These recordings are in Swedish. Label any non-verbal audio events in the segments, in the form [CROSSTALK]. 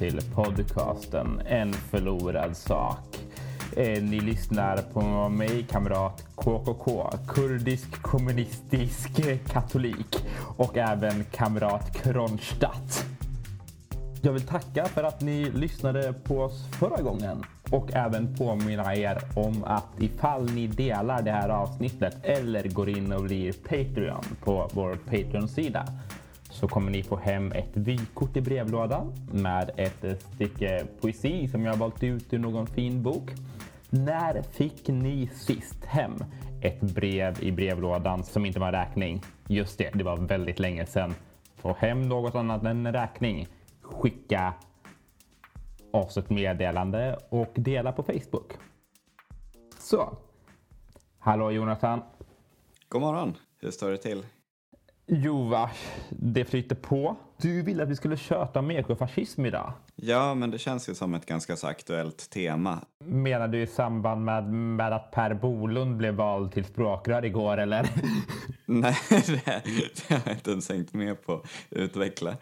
till podcasten En förlorad sak. Eh, ni lyssnar på mig, kamrat KKK, kurdisk kommunistisk katolik och även kamrat Kronstadt. Jag vill tacka för att ni lyssnade på oss förra gången och även påminna er om att ifall ni delar det här avsnittet eller går in och blir Patreon på vår Patreon-sida så kommer ni få hem ett vykort i brevlådan med ett stycke poesi som jag valt ut ur någon fin bok. När fick ni sist hem ett brev i brevlådan som inte var en räkning? Just det, det var väldigt länge sedan. Få hem något annat än en räkning. Skicka oss ett meddelande och dela på Facebook. Så. Hallå Jonathan. God morgon. Hur står det till? Jo vars, det flyter på. Du ville att vi skulle köta om ekofascism idag. Ja, men det känns ju som ett ganska så aktuellt tema. Menar du i samband med, med att Per Bolund blev vald till språkrör igår eller? [LAUGHS] Nej, det, det har jag inte ens hängt med på. Utveckla.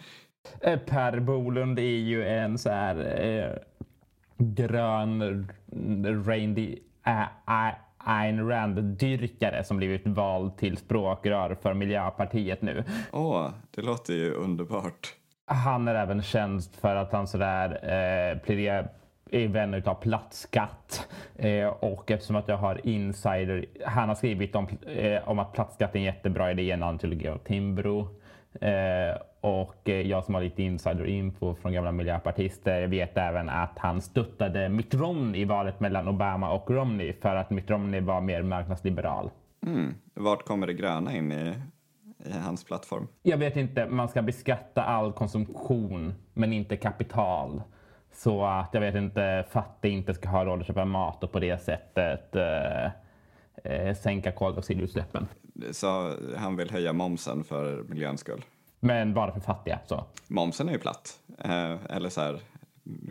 Eh, per Bolund är ju en så här eh, grön Randy äh, Ayn Rand-dyrkare som blivit vald till språkrör för Miljöpartiet nu. Åh, oh, det låter ju underbart. Han är även känd för att han sådär eh, pläderar är vän av plattskatt eh, och eftersom att jag har insider. Han har skrivit om, eh, om att plattskatt är en jättebra idé, en antologi av Timbro. Eh, och jag som har lite insider-info från gamla miljöpartister vet även att han stöttade Mitt Romney i valet mellan Obama och Romney för att Mitt Romney var mer marknadsliberal. Mm. Vart kommer det gröna in i, i hans plattform? Jag vet inte. Man ska beskatta all konsumtion men inte kapital. Så att jag vet inte, fattig inte ska ha råd att köpa mat och på det sättet eh, eh, sänka koldioxidutsläppen. Så han vill höja momsen för miljöns skull? Men bara för fattiga. Så. Momsen är ju platt. Eh, eller så här,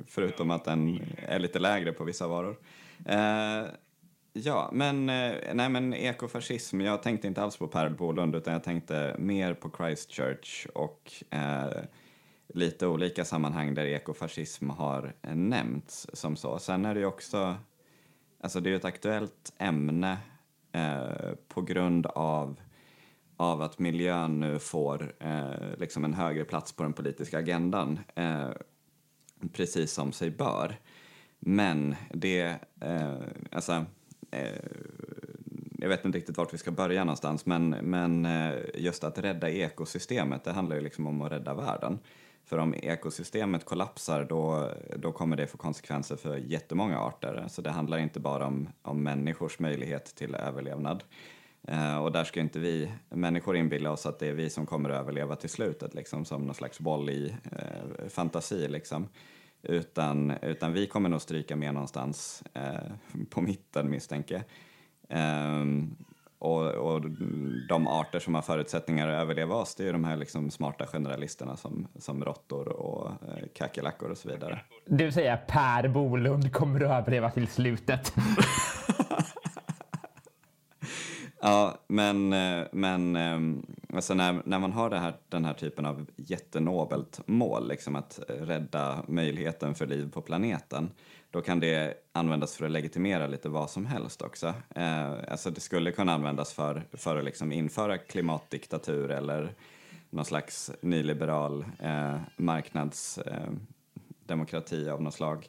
förutom att den är lite lägre på vissa varor. Eh, ja, men, eh, nej, men ekofascism, jag tänkte inte alls på Per Bolund utan jag tänkte mer på Christchurch och eh, lite olika sammanhang där ekofascism har nämnts som så. Sen är det ju också, alltså det är ett aktuellt ämne eh, på grund av av att miljön nu får eh, liksom en högre plats på den politiska agendan, eh, precis som sig bör. Men det, eh, alltså, eh, jag vet inte riktigt vart vi ska börja någonstans, men, men eh, just att rädda ekosystemet, det handlar ju liksom om att rädda världen. För om ekosystemet kollapsar då, då kommer det få konsekvenser för jättemånga arter. Så det handlar inte bara om, om människors möjlighet till överlevnad. Eh, och där ska inte vi människor inbilla oss att det är vi som kommer att överleva till slutet, liksom, som någon slags boll i eh, fantasi. Liksom. Utan, utan vi kommer nog stryka med någonstans eh, på mitten, misstänker jag. Um, och, och de arter som har förutsättningar att överleva oss, det är ju de här liksom smarta generalisterna som, som råttor och eh, kackerlackor och så vidare. Du säger Per Bolund kommer att överleva till slutet. [LAUGHS] Ja, men, eh, men eh, alltså när, när man har det här, den här typen av jättenobelt mål, liksom att rädda möjligheten för liv på planeten, då kan det användas för att legitimera lite vad som helst också. Eh, alltså det skulle kunna användas för, för att liksom införa klimatdiktatur eller någon slags nyliberal eh, marknadsdemokrati eh, av något slag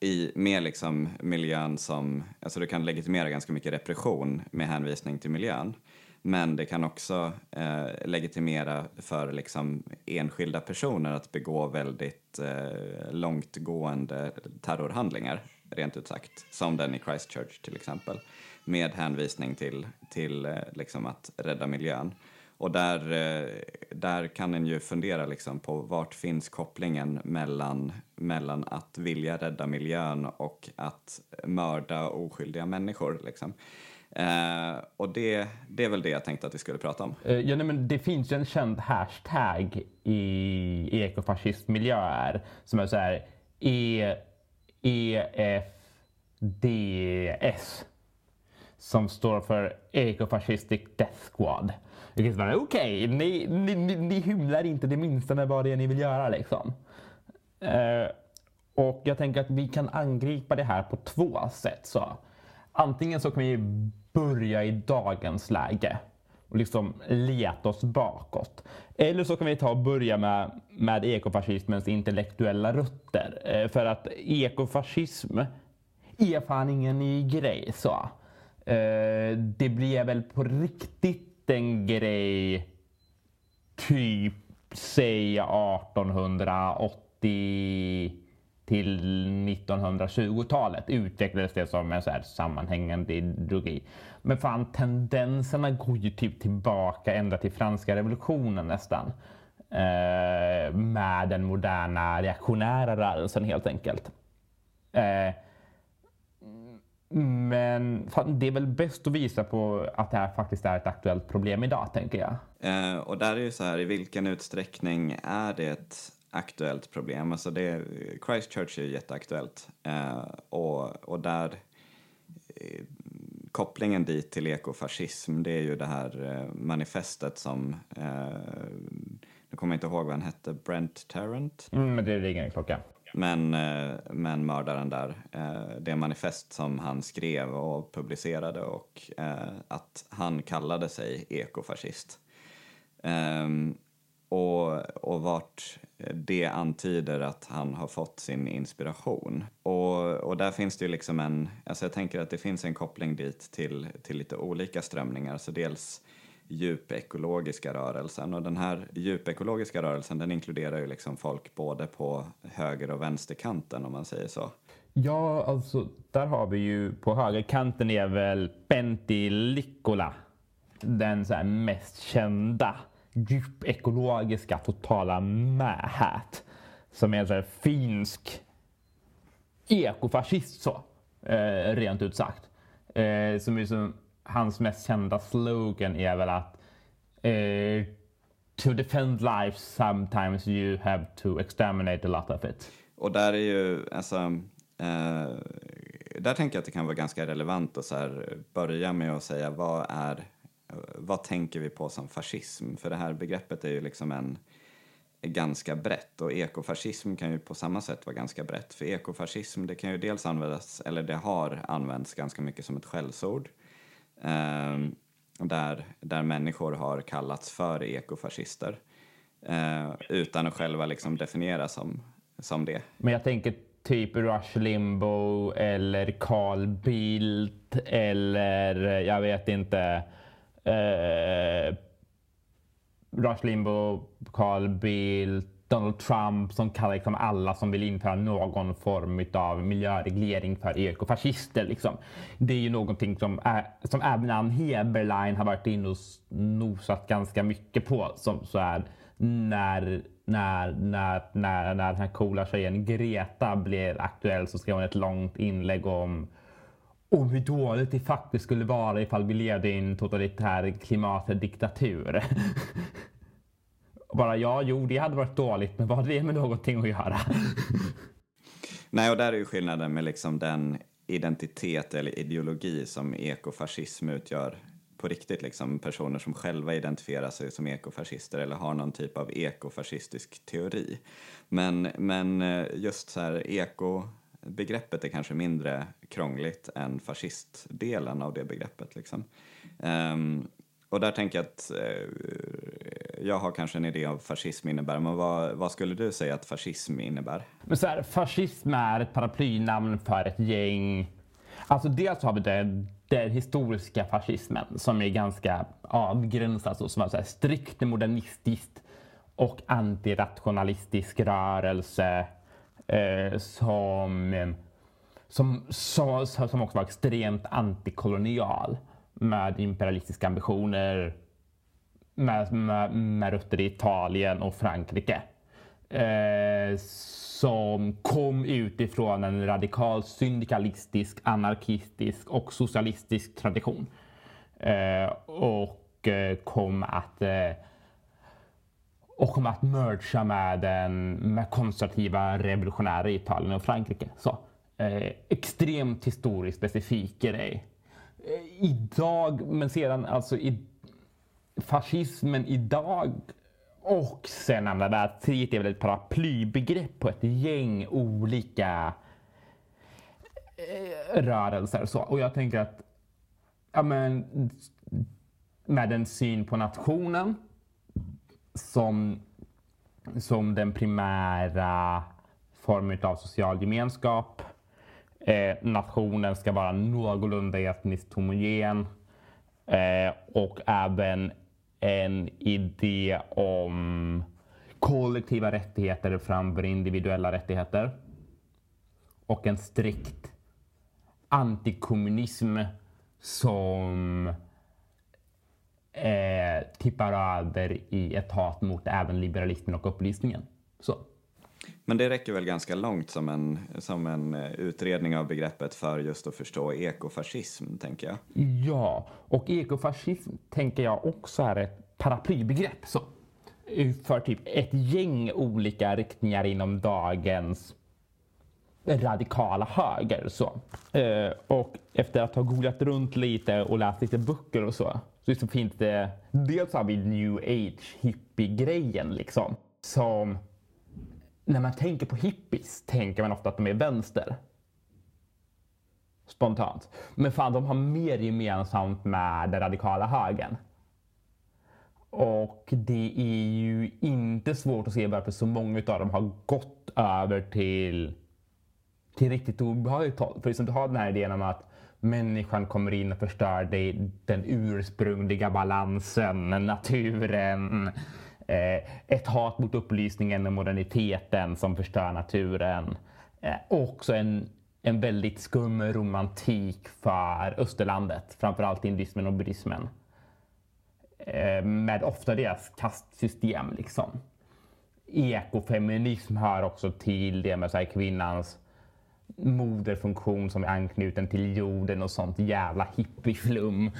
i, med liksom miljön som, alltså du kan legitimera ganska mycket repression med hänvisning till miljön. Men det kan också eh, legitimera för liksom enskilda personer att begå väldigt eh, långtgående terrorhandlingar, rent ut sagt. Som den i Christchurch till exempel. Med hänvisning till, till eh, liksom att rädda miljön. Och där, eh, där kan en ju fundera liksom på vart finns kopplingen mellan, mellan att vilja rädda miljön och att mörda oskyldiga människor. Liksom. Eh, och det, det är väl det jag tänkte att vi skulle prata om. Eh, ja, nej, men det finns ju en känd hashtag i ekofascistmiljöer som är så här e, EFDS som står för Ecofascistic Death Squad. Okej, okay, ni, ni, ni, ni hymlar inte det minsta med vad det är ni vill göra liksom. Eh, och jag tänker att vi kan angripa det här på två sätt. Så. Antingen så kan vi börja i dagens läge och liksom leta oss bakåt. Eller så kan vi ta och börja med, med ekofascismens intellektuella rötter. Eh, för att ekofascism är fan ingen ny grej. så. Eh, det blev väl på riktigt en grej typ, säg 1880 till 1920-talet utvecklades det som en så här sammanhängande ideologi. Men fan, tendenserna går ju typ tillbaka ända till franska revolutionen nästan. Eh, med den moderna reaktionära rörelsen helt enkelt. Eh, men det är väl bäst att visa på att det här faktiskt är ett aktuellt problem idag, tänker jag. Eh, och där är ju så här, i vilken utsträckning är det ett aktuellt problem? Alltså det, Christchurch är ju jätteaktuellt eh, och, och där eh, kopplingen dit till ekofascism det är ju det här eh, manifestet som, eh, nu kommer jag inte ihåg vad han hette, Brent Tarrant? Mm, men det ringer en klocka. Men, eh, men mördaren där, eh, det manifest som han skrev och publicerade och eh, att han kallade sig ekofascist. Ehm, och, och vart det antyder att han har fått sin inspiration. Och, och där finns det ju liksom en, alltså jag tänker att det finns en koppling dit till, till lite olika strömningar. Så dels djupekologiska rörelsen och den här djupekologiska rörelsen den inkluderar ju liksom folk både på höger och vänsterkanten om man säger så. Ja, alltså där har vi ju på högerkanten är väl Pentti Likkola den så mest kända djupekologiska totala mähät som är en så här finsk ekofascist så, eh, rent ut sagt. Eh, som är som, hans mest kända slogan är väl att eh, To defend life sometimes you have to exterminate a lot of it. Och där är ju, alltså, eh, där tänker jag att det kan vara ganska relevant att så här, börja med att säga vad är vad tänker vi på som fascism? För det här begreppet är ju liksom en är ganska brett och ekofascism kan ju på samma sätt vara ganska brett. För ekofascism det kan ju dels användas, eller det har använts ganska mycket som ett skällsord. Eh, där, där människor har kallats för ekofascister. Eh, utan att själva liksom definiera som, som det. Men jag tänker typ Rush Limbo eller Carl Bildt eller jag vet inte eh, Rush Limbo, Carl Bildt, Donald Trump som kallar liksom alla som vill införa någon form av miljöreglering för ekofascister. Liksom. Det är ju någonting som, är, som även Ann Heberlein har varit inne och nosat ganska mycket på. Som så här, när, när, när, när, när den här coola tjejen Greta blev aktuell så skrev hon ett långt inlägg om om hur dåligt det faktiskt skulle vara ifall vi levde i en totalitär klimatdiktatur. [LAUGHS] Bara ja, jo, det hade varit dåligt, men vad hade det med någonting att göra? [LAUGHS] Nej, och där är ju skillnaden med liksom den identitet eller ideologi som ekofascism utgör på riktigt, liksom personer som själva identifierar sig som ekofascister eller har någon typ av ekofascistisk teori. Men, men eh, just så här eko begreppet är kanske mindre krångligt än fascistdelen av det begreppet. Liksom. Um, och där tänker jag att eh, jag har kanske en idé om vad fascism innebär, men vad, vad, skulle du säga att fascism innebär? Men så här, fascism är ett paraplynamn för ett gäng Alltså dels har vi den, den historiska fascismen som är ganska avgränsad, alltså, som är så här, strikt modernistiskt och antirationalistisk rörelse eh, som, eh, som, som, som också var extremt antikolonial med imperialistiska ambitioner med, med, med rötter i Italien och Frankrike. Eh, som kom utifrån en radikal syndikalistisk, anarkistisk och socialistisk tradition. Eh, och eh, kom att eh, och kom att mergea med, den med konservativa revolutionärer i Italien och Frankrike. Så, eh, extremt historiskt specifik grej. Eh, idag, men sedan alltså i, fascismen idag och sen andra världskriget är väl ett paraplybegrepp på ett gäng olika eh, rörelser och Så. Och jag tänker att ja, men, med en syn på nationen som, som den primära formen av social gemenskap. Eh, nationen ska vara någorlunda etniskt homogen eh, och även en idé om kollektiva rättigheter framför individuella rättigheter. Och en strikt antikommunism som eh, tippar över i ett hat mot även liberalismen och upplysningen. Så. Men det räcker väl ganska långt som en, som en eh, utredning av begreppet för just att förstå ekofascism, tänker jag. Ja, och ekofascism tänker jag också är ett paraplybegrepp. Så, för typ ett gäng olika riktningar inom dagens radikala höger. Så. Eh, och efter att ha googlat runt lite och läst lite böcker och så, så finns det, dels har vi new age hippie-grejen liksom, som när man tänker på hippies tänker man ofta att de är vänster. Spontant. Men fan, de har mer gemensamt med den radikala högern. Och det är ju inte svårt att se varför så många av dem har gått över till, till riktigt obehagligt håll. För liksom, du har den här idén om att människan kommer in och förstör det, den ursprungliga balansen, naturen, Eh, ett hat mot upplysningen och moderniteten som förstör naturen. Eh, också en, en väldigt skum romantik för Österlandet, framförallt indismen och buddhismen. Eh, med ofta deras kastsystem liksom. Ekofeminism hör också till det med så här, kvinnans moderfunktion som är anknuten till jorden och sånt jävla hippieflum.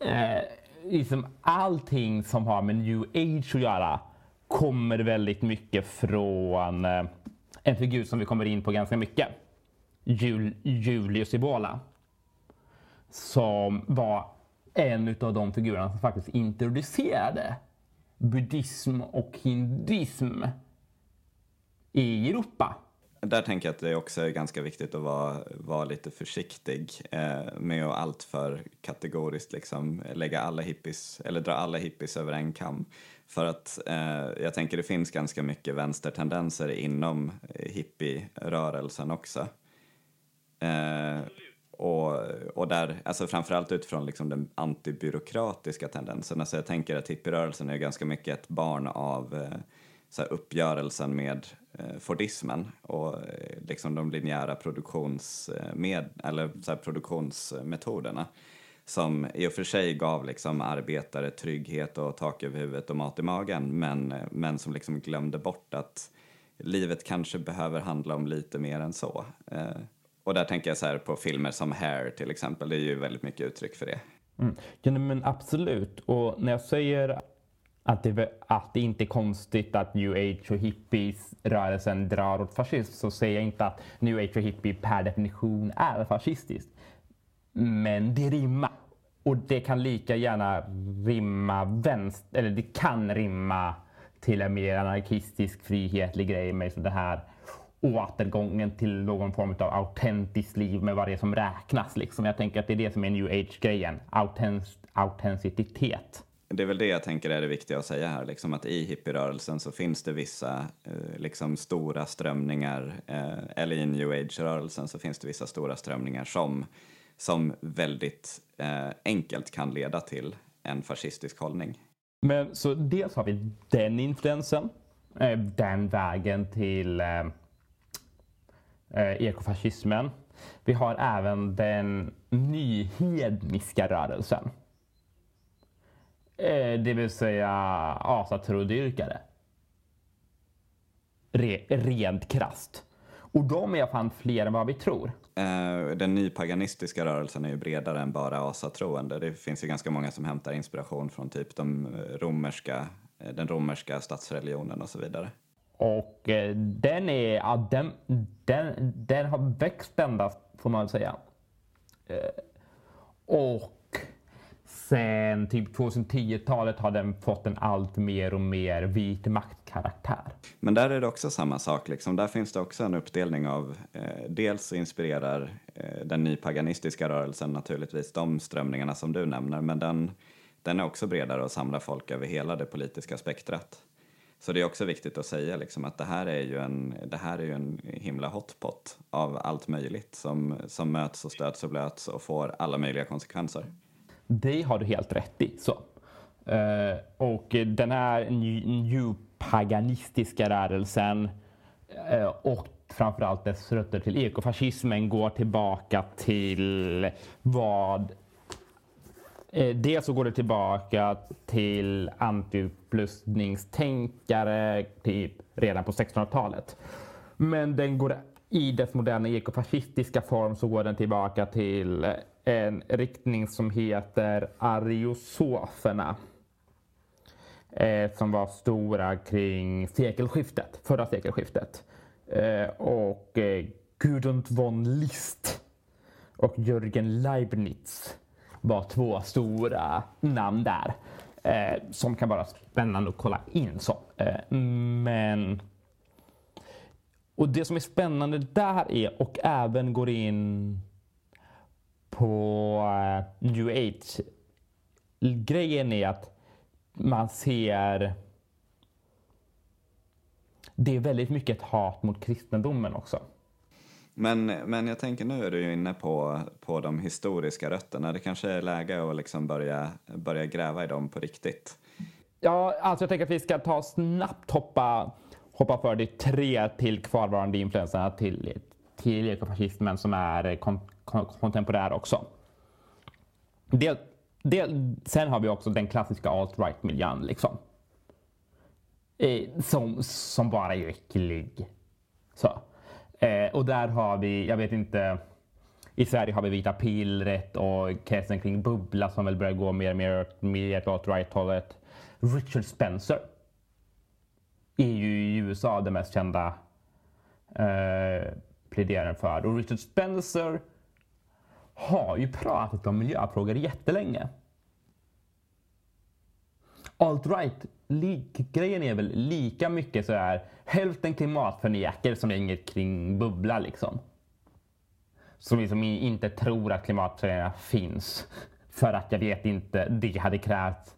Eh, liksom allting som har med new age att göra kommer väldigt mycket från eh, en figur som vi kommer in på ganska mycket. Jul, Julius Ibola. Som var en av de figurerna som faktiskt introducerade buddhism och hinduism i Europa där tänker jag att det också är ganska viktigt att vara, vara lite försiktig eh, med att alltför kategoriskt liksom lägga alla hippies, eller dra alla hippies över en kam. För att eh, jag tänker det finns ganska mycket vänstertendenser inom hippierörelsen också. Eh, och, och där, alltså framförallt utifrån liksom den antibyråkratiska tendensen. Alltså jag tänker att hippierörelsen är ganska mycket ett barn av eh, så här, uppgörelsen med Eh, Fordismen och eh, liksom de linjära produktionsmed, eh, eller, så här, produktionsmetoderna som i och för sig gav liksom arbetare trygghet och tak över huvudet och mat i magen men, men som liksom glömde bort att livet kanske behöver handla om lite mer än så. Eh, och där tänker jag så här på filmer som Hair till exempel, det är ju väldigt mycket uttryck för det. Mm. Ja, men absolut. Och när jag säger att det, att det inte är konstigt att new age och hippies-rörelsen drar åt fascism så säger jag inte att new age och hippie per definition är fascistiskt. Men det rimmar. Och det kan lika gärna rimma vänster, eller det kan rimma till en mer anarkistisk frihetlig grej med så det här återgången till någon form av autentiskt liv med vad det är som räknas. Liksom. Jag tänker att det är det som är new age-grejen. autenticitet det är väl det jag tänker är det viktiga att säga här, liksom att i hippierörelsen så finns det vissa eh, liksom stora strömningar, eh, eller i new age-rörelsen så finns det vissa stora strömningar som, som väldigt eh, enkelt kan leda till en fascistisk hållning. Men så dels har vi den influensen, eh, den vägen till eh, eh, ekofascismen. Vi har även den nyhedniska rörelsen det vill säga asatrodyrkare. Re, rent krast. Och de är fan fler än vad vi tror. Eh, den nypaganistiska rörelsen är ju bredare än bara asatroende. Det finns ju ganska många som hämtar inspiration från typ de romerska, eh, den romerska statsreligionen och så vidare. Och den är, ja, den, den, den har växt endast får man säga. och sen typ 2010-talet har den fått en allt mer och mer vit maktkaraktär. Men där är det också samma sak, liksom. där finns det också en uppdelning av, eh, dels inspirerar eh, den nypaganistiska rörelsen naturligtvis de strömningarna som du nämner, men den, den är också bredare och samlar folk över hela det politiska spektrat. Så det är också viktigt att säga liksom, att det här är ju en, det här är ju en himla hotpot av allt möjligt som, som möts och stöts och blöts och får alla möjliga konsekvenser. Det har du helt rätt i. Så. Eh, och den här new-paganistiska rörelsen eh, och framförallt dess rötter till ekofascismen går tillbaka till vad Eh, dels så går det tillbaka till antiupplösningstänkare typ redan på 1600-talet. Men den går i dess moderna ekofascistiska form så går den tillbaka till eh, en riktning som heter ariosoferna. Eh, som var stora kring sekelskiftet, förra sekelskiftet. Eh, och eh, Gudrun von List och Jürgen Leibniz var två stora namn där. Eh, som kan vara spännande att kolla in. Så. Eh, men... Och det som är spännande där är, och även går in på eh, new age grejen är att man ser det är väldigt mycket ett hat mot kristendomen också. Men, men jag tänker nu är du ju inne på, på de historiska rötterna. Det kanske är läge att liksom börja, börja gräva i dem på riktigt. Ja, alltså jag tänker att vi ska ta snabbt hoppa, hoppa för de tre till kvarvarande influenserna till, till ekofascismen som är kon, kontemporär också. Det, det, sen har vi också den klassiska alt-right-miljön liksom. Eh, som, som bara är äcklig. Så. Eh, och där har vi, jag vet inte, i Sverige har vi Vita pillret och kretsen kring Bubbla som väl börjar gå mer och mer, mer åt right-hållet. Richard Spencer är ju i USA den mest kända eh, pläderaren för. Och Richard Spencer har ju pratat om miljöfrågor jättelänge. Alt-right grejen är väl lika mycket så är hälften klimatförnekare som inget kring bubbla liksom. Som liksom inte tror att klimatförändringarna finns. För att jag vet inte, det hade krävt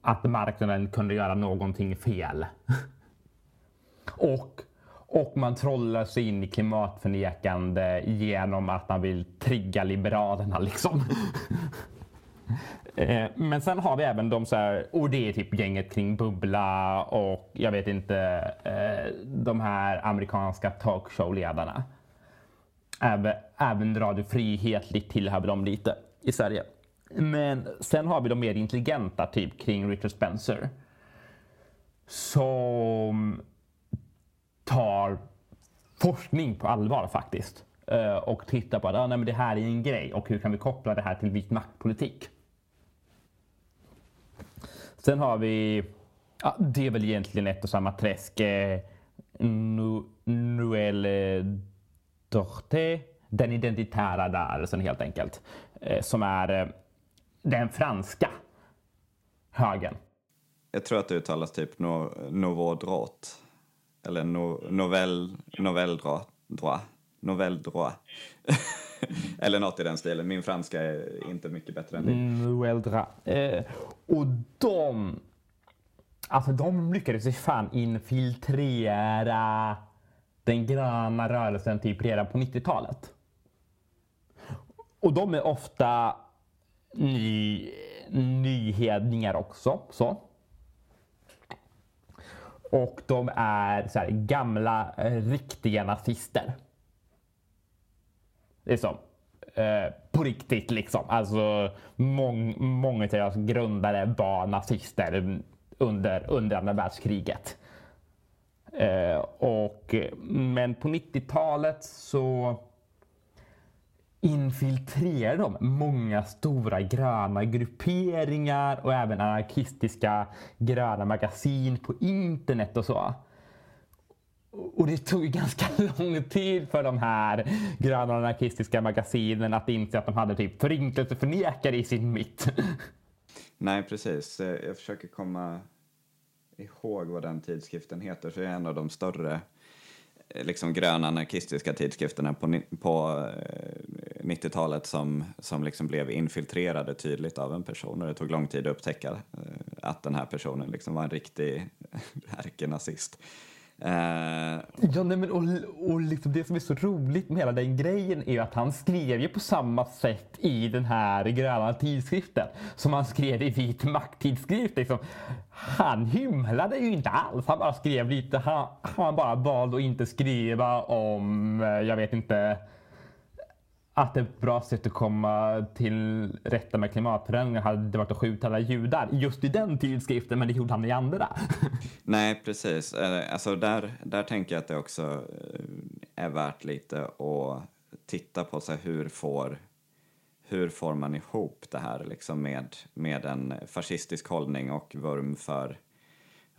att marknaden kunde göra någonting fel. [LAUGHS] och, och man trollar sig in i klimatförnekande genom att man vill trigga liberalerna liksom. [LAUGHS] Eh, men sen har vi även de så här, och det är typ gänget kring Bubbla och jag vet inte, eh, de här amerikanska talkshowledarna. Även, även Radio Frihet tillhör de lite i Sverige. Men sen har vi de mer intelligenta, typ kring Richard Spencer. Som tar forskning på allvar faktiskt. Eh, och tittar på att ah, nej, men det här är en grej och hur kan vi koppla det här till vit maktpolitik. Sen har vi, ja, det är väl egentligen ett och samma träsk. Eh, nu, Noël eh, Dorté, den identitära rörelsen helt enkelt. Eh, som är eh, den franska högen. Jag tror att det uttalas typ no, Nouveau droit. Eller no, Novell, novelldra, dra, novelldra. [LAUGHS] Eller något i den stilen. Min franska är inte mycket bättre än din. Novelldra. eh, och de... Alltså de lyckades ju fan infiltrera den gröna rörelsen typ redan på 90-talet. Och de är ofta ny, nyhedningar också. Så. Och de är så här, gamla eh, riktiga nazister. Liksom. Eh, på riktigt liksom. Alltså mång, många av deras grundare var nazister under, under andra världskriget. Eh, och, men på 90-talet så infiltrerar de många stora gröna grupperingar och även anarkistiska gröna magasin på internet och så. och det tog ganska [LAUGHS] lång tid för de här gröna anarkistiska magasinen att inse att de hade typ förintelseförnekare i sin mitt. [LAUGHS] Nej, precis. Eh, jag försöker komma ihåg vad den tidskriften heter, för det är en av de större Eh, liksom gröna anarkistiska tidskrifterna på, på eh, 90-talet som, som liksom blev infiltrerade tydligt av en person och det tog lång tid att upptäcka eh, att den här personen liksom var en riktig [LAUGHS] ärkenazist. Eh, ja, nej, men och, och liksom det som är så roligt med hela den grejen är att han skrev ju på samma sätt i den här gröna tidskriften som han skrev i Vit makt-tidskriften. Liksom. Han hymlade ju inte alls. Han bara skrev lite. Han, han bara valde att inte skriva om, eh, jag vet inte, att ett bra sätt att komma till rätta med klimatförändringar hade varit att skjuta alla judar just i den tidskriften, men det gjorde han i andra. [LAUGHS] Nej, precis. Eh, alltså där, där tänker jag att det också eh, är värt lite att titta på så hur får hur får man ihop det här liksom med, med en fascistisk hållning och vurm för,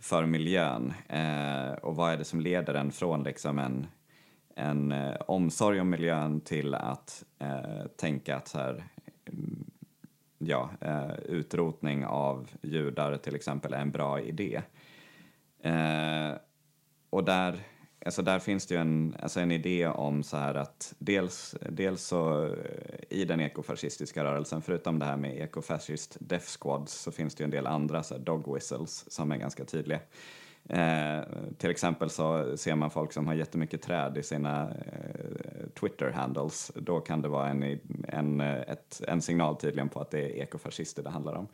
för miljön? Eh, och vad är det som leder en från liksom en en eh, omsorg om miljön till att eh, tänka att så här, mm, ja, eh, utrotning av judar till exempel är en bra idé. Eh, och där, alltså där finns det ju en, alltså en idé om så här att dels, dels så eh, i den ekofascistiska rörelsen, förutom det här med ekofascist death squads, så finns det ju en del andra så här dog whistles som är ganska tydliga. Eh, till exempel så ser man folk som har jättemycket träd i sina eh, Twitter-handles. Då kan det vara en, en, ett, en signal tydligen på att det är ekofascister det handlar om.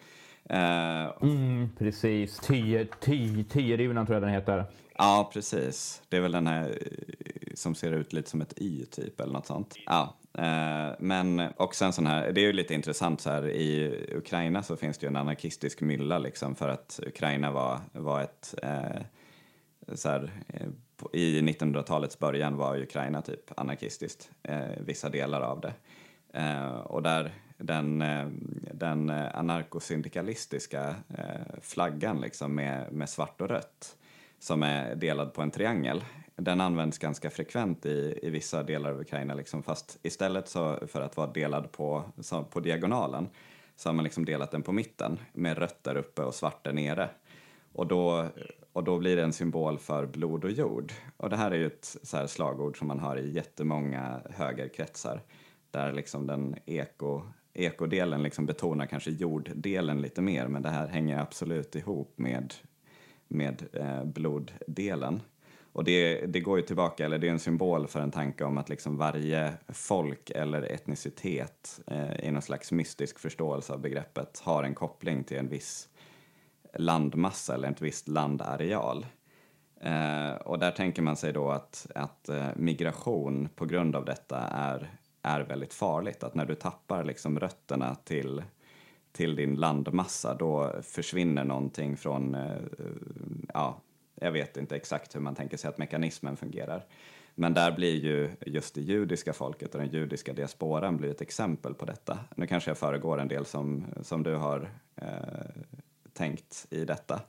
Eh, mm, precis. Tyrivnan tror jag den heter. Ja, precis. Det är väl den här eh, som ser ut lite som ett Y typ eller något sånt. Ja, Eh, men också en sån här, det är ju lite intressant så här i Ukraina så finns det ju en anarkistisk mylla liksom för att Ukraina var, var ett eh, så här, eh, i 1900-talets början var Ukraina typ anarkistiskt, eh, vissa delar av det. Eh, och där den, eh, den anarkosyndikalistiska eh, flaggan liksom med, med svart och rött som är delad på en triangel den används ganska frekvent i, i vissa delar av Ukraina, liksom, fast istället så för att vara delad på, så, på diagonalen så har man liksom delat den på mitten med rött där uppe och svart där nere. Och då, och då blir det en symbol för blod och jord. Och det här är ju ett så här slagord som man har i jättemånga högerkretsar där liksom den eko, ekodelen liksom betonar kanske jorddelen lite mer men det här hänger absolut ihop med, med eh, bloddelen. Och det, det går ju tillbaka, eller det är en symbol för en tanke om att liksom varje folk eller etnicitet eh, i någon slags mystisk förståelse av begreppet har en koppling till en viss landmassa eller ett visst landareal. Eh, och där tänker man sig då att, att eh, migration på grund av detta är, är väldigt farligt. Att när du tappar liksom rötterna till, till din landmassa då försvinner någonting från eh, ja, jag vet inte exakt hur man tänker sig att mekanismen fungerar. Men där blir ju just det judiska folket och den judiska diasporan blir ett exempel på detta. Nu kanske jag föregår en del som, som du har eh, tänkt i detta.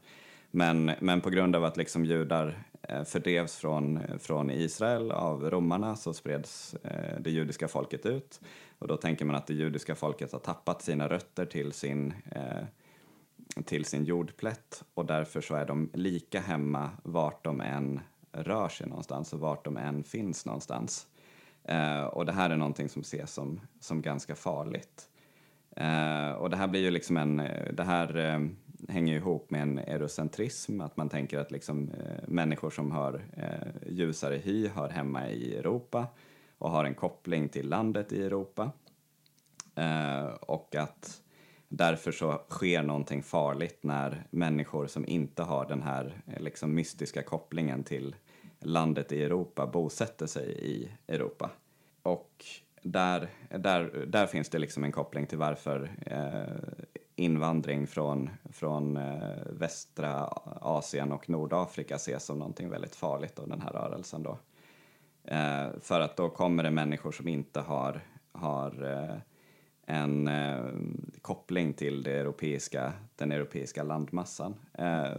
Men, men på grund av att liksom judar eh, fördrevs från, från Israel av romarna så spreds eh, det judiska folket ut. Och då tänker man att det judiska folket har tappat sina rötter till sin eh, till sin jordplätt och därför så är de lika hemma vart de än rör sig någonstans och vart de än finns någonstans. Eh, och det här är någonting som ses som, som ganska farligt. Eh, och det här blir ju liksom en, det här eh, hänger ihop med en eurocentrism, att man tänker att liksom, eh, människor som har eh, ljusare hy hör hemma i Europa och har en koppling till landet i Europa. Eh, och att Därför så sker någonting farligt när människor som inte har den här eh, liksom, mystiska kopplingen till landet i Europa bosätter sig i Europa. Och där, där, där finns det liksom en koppling till varför eh, invandring från, från eh, västra Asien och Nordafrika ses som någonting väldigt farligt av den här rörelsen. Då. Eh, för att då kommer det människor som inte har, har eh, en eh, koppling till det europeiska, den europeiska landmassan. Eh,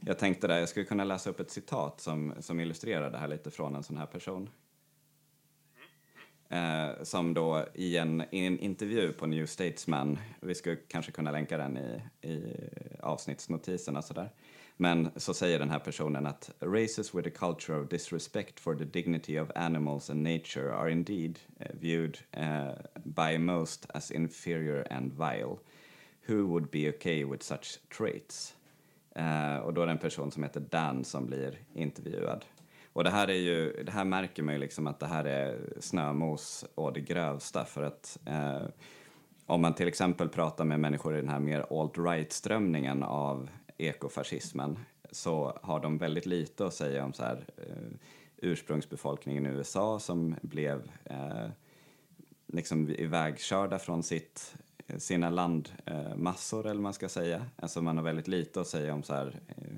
jag tänkte där, jag skulle kunna läsa upp ett citat som, som illustrerar det här lite från en sån här person. Eh, som då i en, i en intervju på New Statesman, vi skulle kanske kunna länka den i, i avsnittsnotiserna sådär. Men så säger den här personen att races with a culture of disrespect for the dignity of animals and nature are indeed eh, viewed uh, by most as inferior and vile. Who would be okay with such traits? Uh, och då är det en person som heter Dan som blir intervjuad. Och det här är ju, det här märker man ju liksom att det här är snömos och det grövsta för att uh, om man till exempel pratar med människor i den här mer alt-right-strömningen av ekofascismen så har de väldigt lite att säga om så här, eh, ursprungsbefolkningen i USA som blev eh, liksom ivägkörda från sitt, eh, sina landmassor, eller man ska säga. Alltså man har väldigt lite att säga om så här, eh,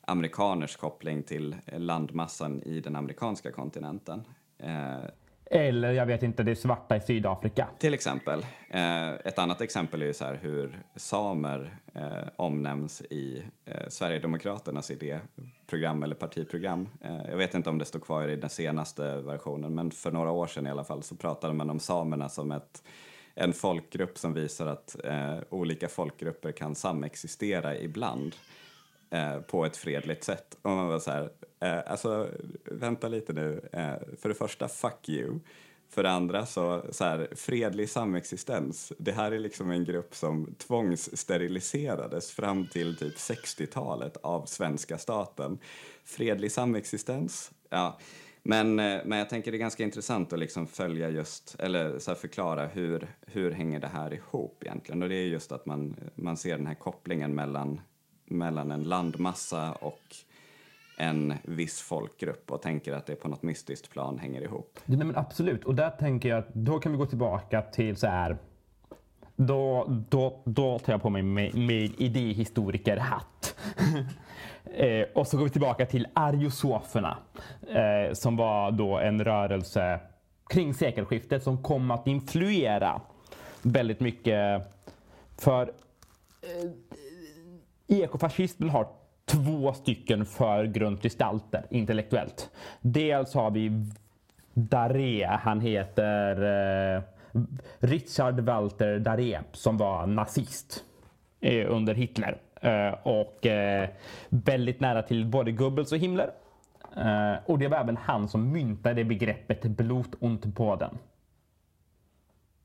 amerikaners koppling till eh, landmassan i den amerikanska kontinenten. Eh, eller jag vet inte, det svarta i Sydafrika. Till exempel. Eh, ett annat exempel är ju så här hur samer eh, omnämns i eh, Sverigedemokraternas idéprogram eller partiprogram. Eh, jag vet inte om det står kvar i den senaste versionen, men för några år sedan i alla fall så pratade man om samerna som ett, en folkgrupp som visar att eh, olika folkgrupper kan samexistera ibland eh, på ett fredligt sätt. Och man var så här, eh, alltså vänta lite nu, eh, för det första, fuck you. För det andra, så, så här, fredlig samexistens. Det här är liksom en grupp som tvångssteriliserades fram till typ 60-talet av svenska staten. Fredlig samexistens, ja. Men, eh, men jag tänker det är ganska intressant att liksom följa just, eller så förklara hur, hur hänger det här ihop egentligen? Och det är just att man, man ser den här kopplingen mellan mellan en landmassa och en viss folkgrupp och tänker att det på något mystiskt plan hänger ihop. Nej, men absolut, och där tänker jag att då kan vi gå tillbaka till så här. Då, då, då tar jag på mig min idéhistorikerhatt. [LAUGHS] eh, och så går vi tillbaka till ariosoferna eh, som var då en rörelse kring sekelskiftet som kom att influera väldigt mycket. För eh, Ekofascismen har två stycken förgrundsgestalter intellektuellt. Dels har vi Daré, han heter eh, Richard Walter Daré som var nazist eh, under Hitler eh, och eh, väldigt nära till både Goebbels och Himmler. Eh, och det var även han som myntade begreppet Blut und Boden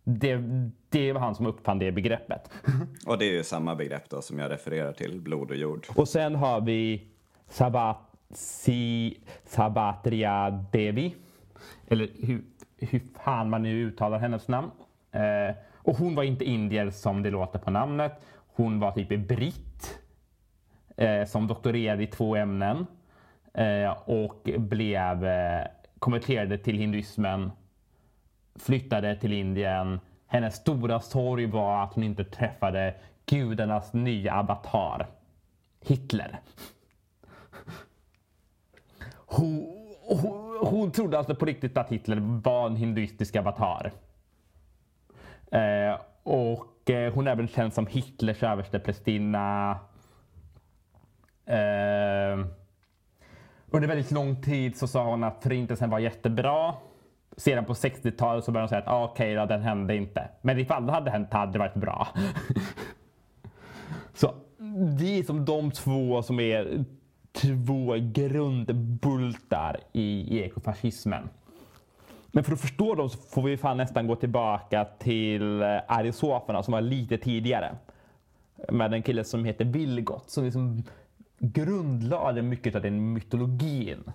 det, det var han som uppfann det begreppet. [LAUGHS] Och det är ju samma begrepp då som jag refererar till, blod och jord. Och sen har vi Sabat, si, Sabatria Devi. Eller hur, hur fan man nu uttalar hennes namn. Eh, och hon var inte indier som det låter på namnet. Hon var typ britt. Eh, som doktorerade i två ämnen. Eh, och blev eh, konverterade till hinduismen flyttade till Indien. Hennes stora sorg var att hon inte träffade gudarnas nya avatar, Hitler. Hon, hon, hon trodde alltså på riktigt att Hitler var en hinduistisk avatar. Eh, och eh, hon är även känd som Hitlers översteprästinna. Eh, under väldigt lång tid så sa hon att förintelsen var jättebra. Sedan på 60-talet så började de säga att ah, okej okay, den hände inte. Men ifall det hade hänt hade det varit bra. [LAUGHS] så det är som de två som är två grundbultar i ekofascismen. Men för att förstå dem så får vi fan nästan gå tillbaka till eh, arisoferna som var lite tidigare. Med en kille som heter Vilgot som liksom grundlade mycket av den mytologin.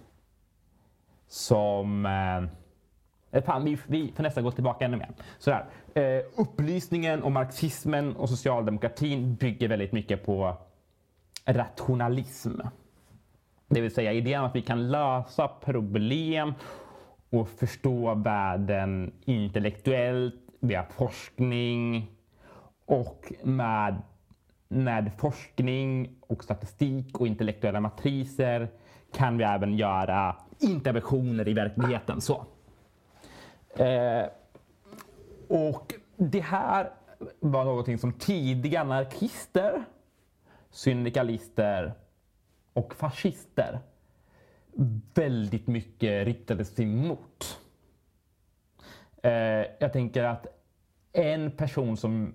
Som Eh, Eh, fan, vi, vi får nästan gå tillbaka ännu mer. Sådär. Eh, upplysningen och marxismen och socialdemokratin bygger väldigt mycket på rationalism. Det vill säga idén att vi kan lösa problem och förstå världen intellektuellt via forskning och med, med forskning och statistik och intellektuella matriser kan vi även göra interventioner i verkligheten. Så. Eh, och det här var någonting som tidiga anarkister, syndikalister och fascister väldigt mycket riktade sig mot. Eh, jag tänker att en person som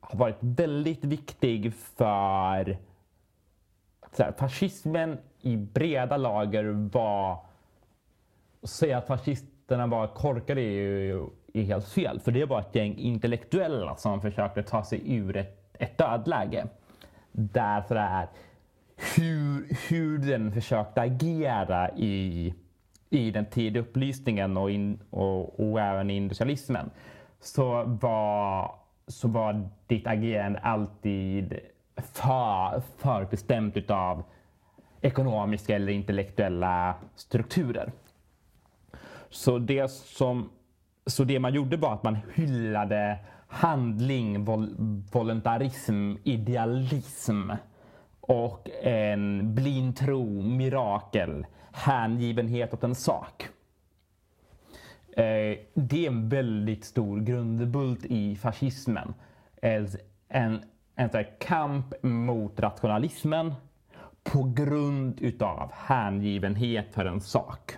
har varit väldigt viktig för så här, fascismen i breda lager var... Att säga att fascisterna var korkade är ju är helt fel. För det var ett gäng intellektuella som försökte ta sig ur ett, ett dödläge. Därför är hur, hur den försökte agera i, i den tidiga upplysningen och, in, och, och även i industrialismen så var, så var ditt agerande alltid för, förbestämt utav ekonomiska eller intellektuella strukturer. Så det, som, så det man gjorde var att man hyllade handling, vol, voluntarism, idealism och en blind tro, mirakel, hängivenhet åt en sak. Eh, det är en väldigt stor grundbult i fascismen. En, en, en kamp mot rationalismen på grund utav hängivenhet för en sak.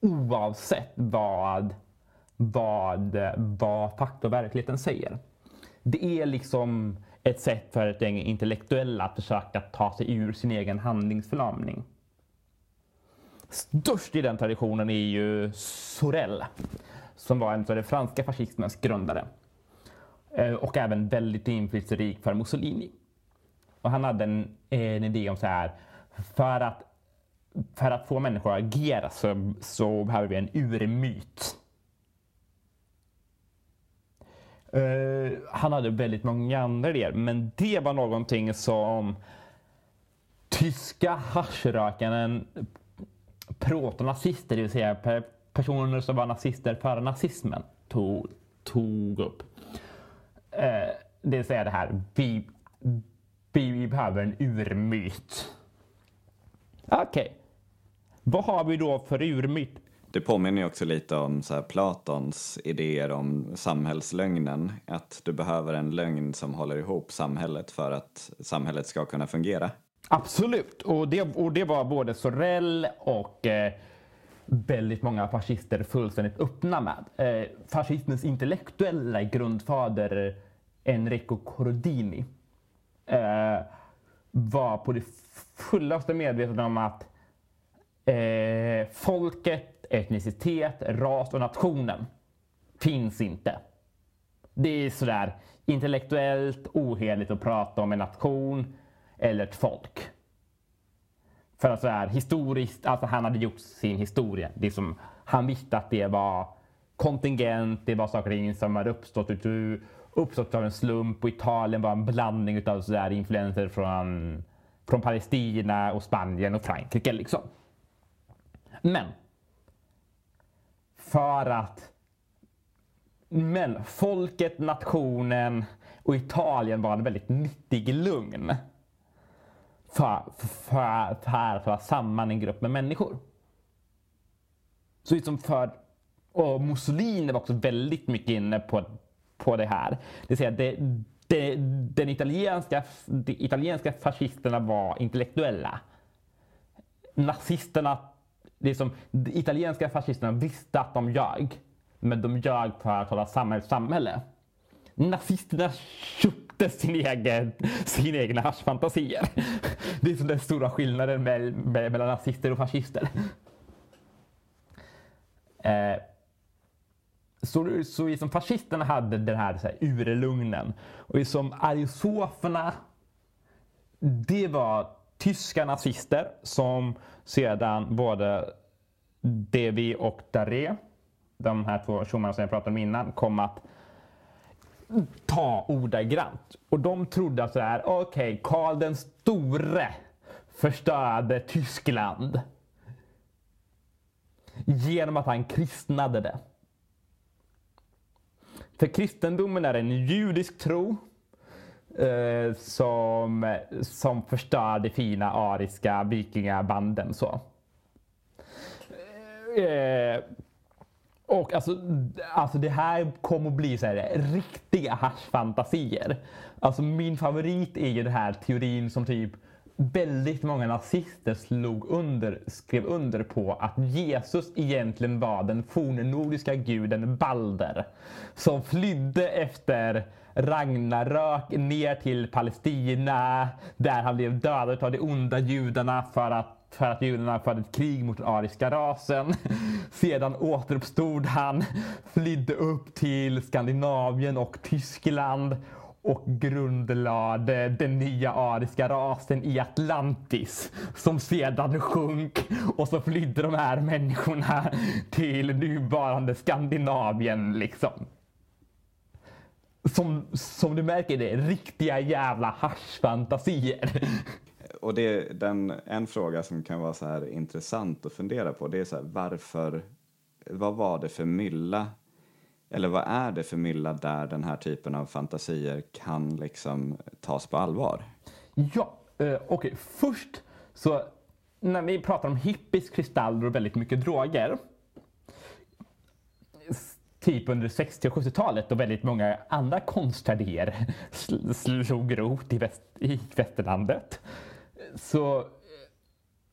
Oavsett vad, vad, vad fakta och verkligheten säger. Det är liksom ett sätt för ett gäng intellektuella att försöka ta sig ur sin egen handlingsförlamning. Störst i den traditionen är ju Sorel som var en av den franska fascismens grundare eh, och även väldigt inflytelserik för Mussolini. Och han hade en, en idé om så här, för att, för att få människor att agera så, så behöver vi en urmyt. Uh, han hade väldigt många andra idéer, men det var någonting som tyska haschrökaren protonazister, det vill säga personer som var nazister före nazismen, tog, tog upp. Uh, det vill säga det här, vi, vi behöver en urmyt. Okej. Okay. Vad har vi då för urmyt? Det påminner ju också lite om så Platons idéer om samhällslögnen. Att du behöver en lögn som håller ihop samhället för att samhället ska kunna fungera. Absolut, och det, och det var både Sorel och eh, väldigt många fascister fullständigt öppna med. Eh, fascismens intellektuella grundfader Enrico Cordini eh, var på det fullaste medveten om att eh, folket, etnicitet, ras och nationen finns inte. Det är sådär intellektuellt oheligt att prata om en nation eller ett folk. För att sådär historiskt, alltså han hade gjort sin historia. Det som, han visste att det var kontingent, det var saker och ting som hade uppstått ur uppstått av en slump och Italien var en blandning av sådär influenser från, från Palestina och Spanien och Frankrike liksom. Men för att men folket, nationen och Italien var en väldigt nyttig lugn för, för, för att föra samman en grupp med människor. Så liksom för, och Mussolini var också väldigt mycket inne på på det här. Det vill säga, det, det, den italienska, de italienska fascisterna var intellektuella. Nazisterna, det som, de italienska fascisterna visste att de ljög. Men de ljög för att hålla samma samhälle. Nazisterna köpte sin egen, sina egna haschfantasier. Det är som den stora skillnaden mellan nazister och fascister. Eh, så, så liksom fascisterna hade den här, så här urlugnen och liksom, ariosoferna, det var tyska nazister som sedan både Devi och Daré, de här två tjommarna som jag pratade om innan, kom att ta ordagrant. Och de trodde att så här, okej, okay, Karl den store förstörde Tyskland genom att han kristnade det. För kristendomen är en judisk tro eh, som, som förstör de fina ariska vikingabanden. Så. Eh, Och alltså, alltså det här kommer att bli så här, riktiga haschfantasier. Alltså min favorit är ju den här teorin som typ väldigt många nazister slog under, skrev under på att Jesus egentligen var den fornnordiska guden Balder. Som flydde efter Ragnarök ner till Palestina där han blev dödad av de onda judarna för att för att judarna förde ett krig mot den ariska rasen. Sedan återuppstod han, flydde upp till Skandinavien och Tyskland och grundlade den nya ariska rasen i Atlantis som sedan sjönk och så flydde de här människorna till nuvarande Skandinavien liksom. Som, som du märker det riktiga jävla haschfantasier. [LAUGHS] Och det, den, en fråga som kan vara så här intressant att fundera på det är så här, varför, vad var det för mylla eller vad är det för mylla där den här typen av fantasier kan liksom tas på allvar? Ja, eh, okej. Okay. Först så när vi pratar om hippies, kristaller och väldigt mycket droger. Typ under 60 och 70-talet då väldigt många andra konstidéer slog rot i, väst, i västerlandet. Så eh,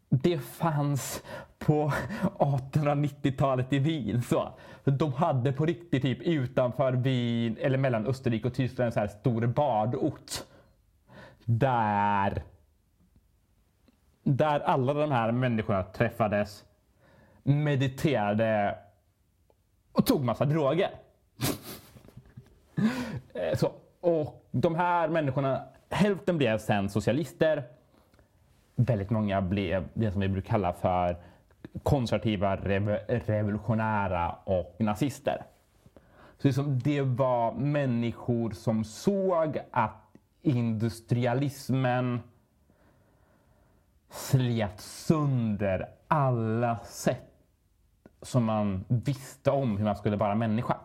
det fanns på 1890-talet i Wien. Så de hade på riktigt typ utanför Wien eller mellan Österrike och Tyskland en så här stor badort. Där, där alla de här människorna träffades, mediterade och tog massa droger. Eh, så, och de här människorna, hälften blev sen socialister väldigt många blev det som vi brukar kalla för konservativa, rev revolutionära och nazister. Så liksom det var människor som såg att industrialismen slet sönder alla sätt som man visste om hur man skulle vara människa.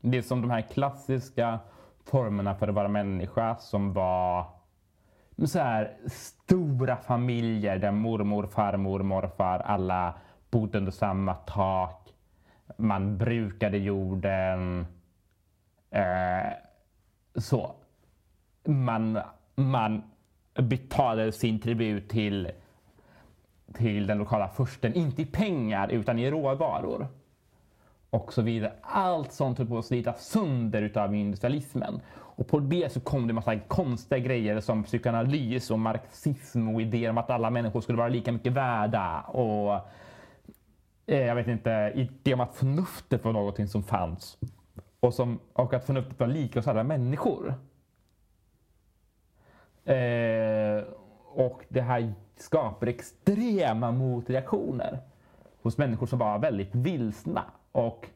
Det är som de här klassiska formerna för att vara människa som var så här, stora familjer där mormor, farmor, morfar alla bodde under samma tak. Man brukade jorden. Eh, så. Man, man betalade sin tribut till, till den lokala fursten, inte i pengar utan i råvaror. Och så vidare. Allt sånt höll på att slitas sönder utav industrialismen. Och på det så kom det massa konstiga grejer som psykoanalys och marxism och idéer om att alla människor skulle vara lika mycket värda. Och eh, jag vet inte, idéer om att förnuftet var någonting som fanns. Och, som, och att förnuftet var lika hos alla människor. Eh, och det här skapar extrema motreaktioner hos människor som var väldigt vilsna. Och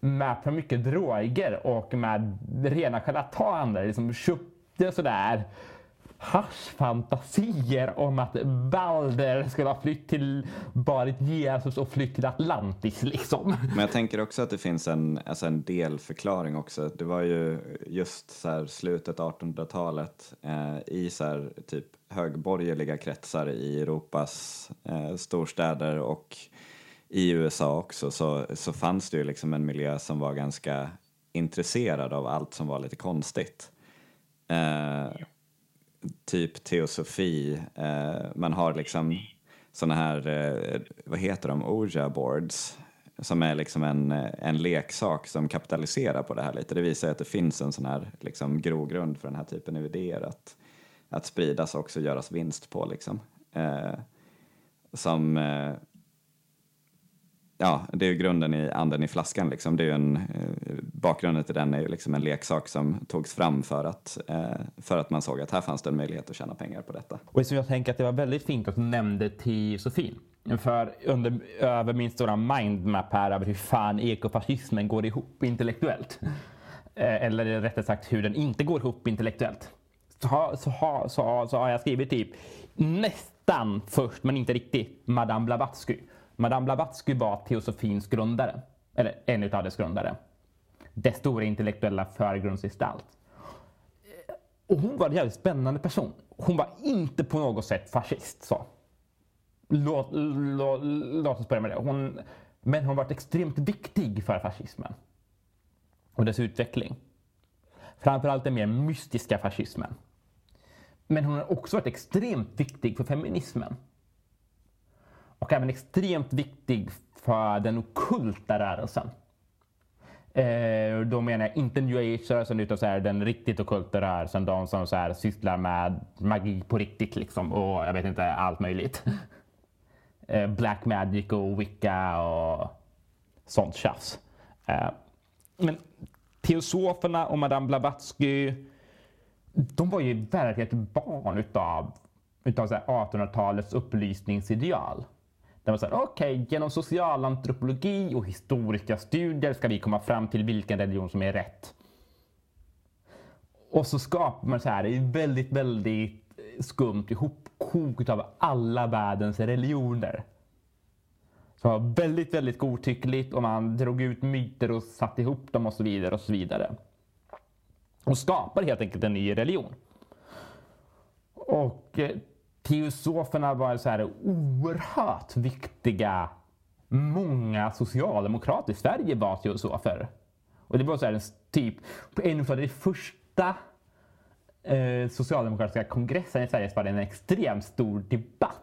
med för mycket droger och med rena charlataner liksom köpte sådär haschfantasier om att Balder skulle ha flytt till, varit Jesus och flytt till Atlantis liksom. Men jag tänker också att det finns en, alltså en delförklaring också. Det var ju just så här slutet 1800-talet eh, i så här typ högborgerliga kretsar i Europas eh, storstäder och i USA också så, så fanns det ju liksom en miljö som var ganska intresserad av allt som var lite konstigt. Eh, typ teosofi, eh, man har liksom sådana här, eh, vad heter de, Ouija boards som är liksom en, eh, en leksak som kapitaliserar på det här lite. Det visar att det finns en sån här liksom grogrund för den här typen av idéer att, att spridas och också göras vinst på liksom. Eh, som eh, ja, det är ju grunden i anden i flaskan. Liksom. Det är en, eh, bakgrunden till den är ju liksom en leksak som togs fram för att, eh, för att man såg att här fanns det en möjlighet att tjäna pengar på detta. Och som jag tänker att det var väldigt fint att du nämnde till Sofie. För under, över min stora mindmap här över hur fan ekofascismen går ihop intellektuellt. [LAUGHS] Eh, eller rättare sagt hur den inte går ihop intellektuellt. Så har, så så så har jag skrivit typ nästan först, men inte riktigt, Madame Blavatsky. Madame Blavatsky var teosofins grundare, eller en av dess grundare. Dess stora intellektuella förgrundsgestalt. Och hon var en jävligt spännande person. Hon var inte på något sätt fascist. Så. Låt, låt, låt oss börja med det. Hon, Men hon har varit extremt viktig för fascismen och dess utveckling. Framförallt den mer mystiska fascismen. Men hon har också varit extremt viktig för feminismen. Och även extremt viktig för den okulta rörelsen. Eh, då menar jag inte new age-rörelsen utan så här, den riktigt ockulta rörelsen. De som så här, sysslar med magi på riktigt liksom. Och jag vet inte, allt möjligt. [LAUGHS] eh, Black magic och wicca och sånt tjafs. Eh, men teosoferna och Madame Blavatsky, de var ju verkligen ett barn utav, utav 1800-talets upplysningsideal. Där man säger, okej, okay, genom socialantropologi och historiska studier ska vi komma fram till vilken religion som är rätt. Och så skapar man så här väldigt, väldigt eh, skumt ihopkok av alla världens religioner. Så var väldigt, väldigt godtyckligt och man drog ut myter och satte ihop dem och så vidare och så vidare. Och skapade helt enkelt en ny religion. Och eh, teosoferna var så här oerhört viktiga. Många socialdemokrater i Sverige var teosofer. Och det var så här, typ på en av de första eh, socialdemokratiska kongressen i Sverige så var det en extremt stor debatt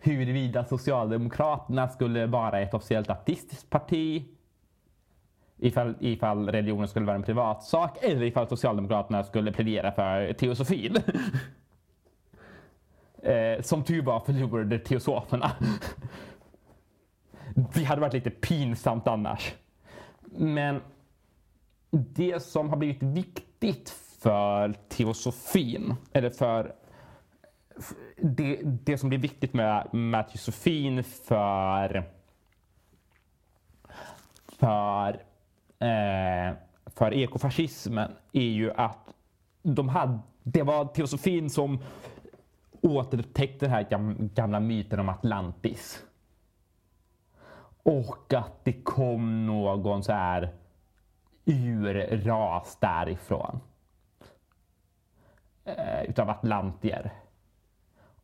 huruvida Socialdemokraterna skulle vara ett officiellt ateistiskt parti ifall, ifall religionen skulle vara en privatsak eller ifall Socialdemokraterna skulle plädera för teosofin. [LAUGHS] Eh, som tur var förlorade teosoferna. [LAUGHS] Det hade varit lite pinsamt annars. Men det som har blivit viktigt för teosofin, eller för det, det som blir viktigt med, med teosofin för för, eh, för ekofascismen är ju att de hade, det var teosofin som återupptäckte den här gamla myten om Atlantis. Och att det kom någon så här urras därifrån. Eh, utav atlantier.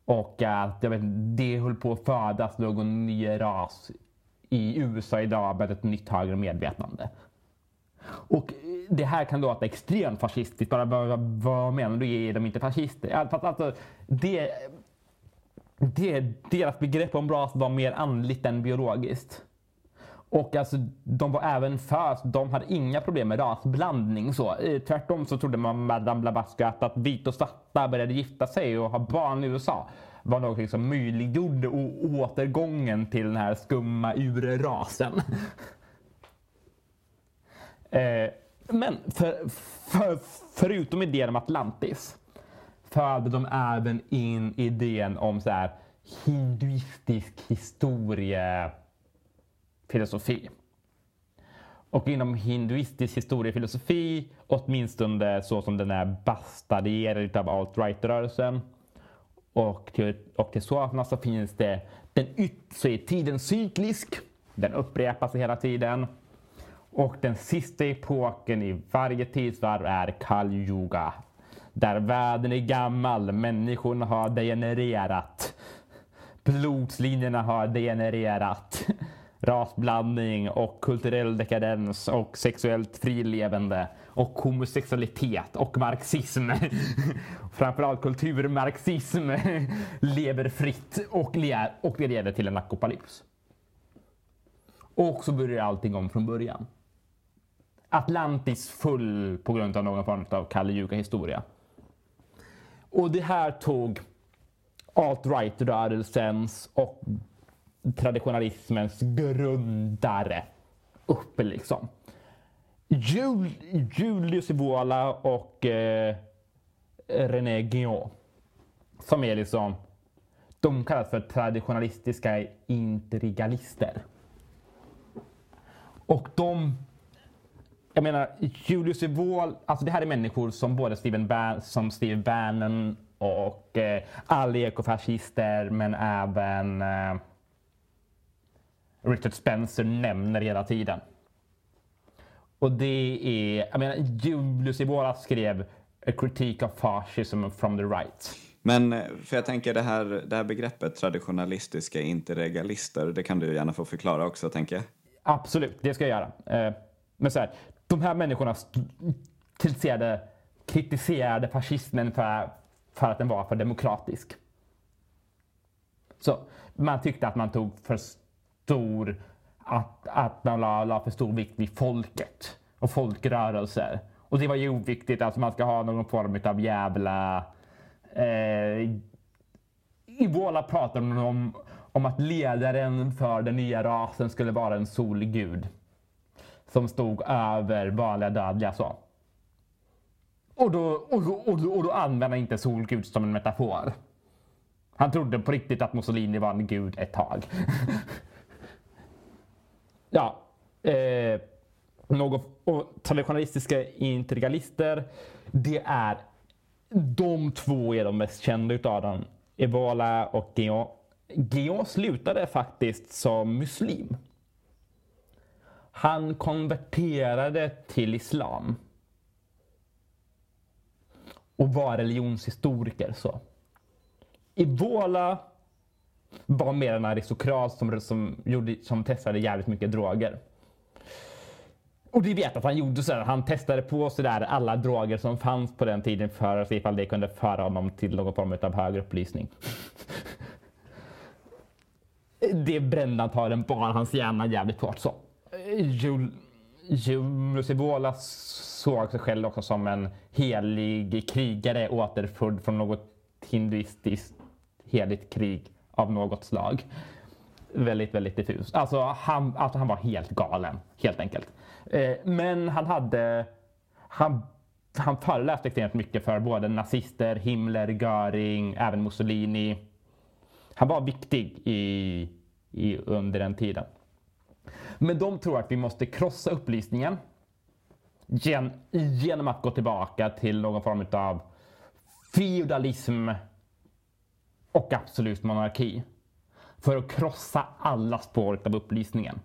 Och att jag vet, det höll på att födas någon ny ras i USA idag med ett nytt högre medvetande. Och det här kan låta extremt fascistiskt. Bara, vad, vad menar du? Är de inte fascister? Alltså, det, det, deras begrepp om ras var mer andligt än biologiskt. Och alltså, de var även för, de hade inga problem med rasblandning. Så. Eh, tvärtom så trodde man Madame Blavatsky att, att vita och svarta började gifta sig och ha barn i USA var något som möjliggjorde återgången till den här skumma urrasen. [LAUGHS] eh, men för, för, förutom idén om Atlantis förde de även in idén om så här hinduistisk historiefilosofi. Och inom hinduistisk historiefilosofi, åtminstone så som den är bastarderad av alt-right-rörelsen och till, och till så finns det den så är tiden cyklisk. Den upprepar sig hela tiden. Och den sista epoken i varje tidsvarv är Kal Yuga. Där världen är gammal, människorna har degenererat. Blodslinjerna har degenererat. Rasblandning och kulturell dekadens och sexuellt frilevande och homosexualitet och marxism. [LAUGHS] Framförallt kulturmarxism [LAUGHS] lever fritt och, le och det leder till en akopalyps. Och så börjar allting om från början. Atlantis full på grund av någon form av Kalle historia. Och det här tog alt-right-rörelsens och traditionalismens grundare upp liksom. Jul, Julius Ivola och eh, René Guillaume. Som är liksom, de kallas för traditionalistiska intrigalister. Och de, jag menar Julius Evola, alltså det här är människor som både Steven Ban, som Steve Bannon och eh, alla ekofascister men även eh, Richard Spencer nämner hela tiden. Och det är, jag menar, Julius Evola skrev A Critique of Fascism from the Right. Men för jag tänker det här, det här begreppet traditionalistiska interregalister, det kan du gärna få förklara också tänker jag. Absolut, det ska jag göra. Eh, men så här, de här människorna kritiserade, kritiserade fascismen för, för att den var för demokratisk. Så man tyckte att man tog för stor, att, att man la, la för stor vikt vid folket och folkrörelser. Och det var ju oviktigt, alltså man ska ha någon form av jävla... Eh, Ivola pratade om, om att ledaren för den nya rasen skulle vara en solgud. Som stod över vanliga dödliga så. Och då, och, och, och då använde han inte solgud som en metafor. Han trodde på riktigt att Mussolini var en gud ett tag. [LAUGHS] ja. Eh, något, och traditionalistiska integralister, det är de två är de mest kända utav dem. Evola och Guillaume. Guillou slutade faktiskt som muslim. Han konverterade till islam. Och var religionshistoriker. så. Evola var mer en aristokrat som, som, gjorde, som testade jävligt mycket droger. Och det vet att han gjorde så han testade på så där alla droger som fanns på den tiden för att se ifall det kunde föra honom till någon form av högre upplysning. [LAUGHS] det brände antagligen bara hans hjärna jävligt hårt så. Julius såg sig själv också som en helig krigare återfödd från något hinduistiskt heligt krig av något slag. Väldigt, väldigt diffus. Alltså han, alltså han var helt galen, helt enkelt. Eh, men han hade... Han, han föreläste extremt mycket för både nazister, Himmler, Göring, även Mussolini. Han var viktig i, i, under den tiden. Men de tror att vi måste krossa upplysningen gen, genom att gå tillbaka till någon form av feudalism och absolut monarki för att krossa alla spår av upplysningen.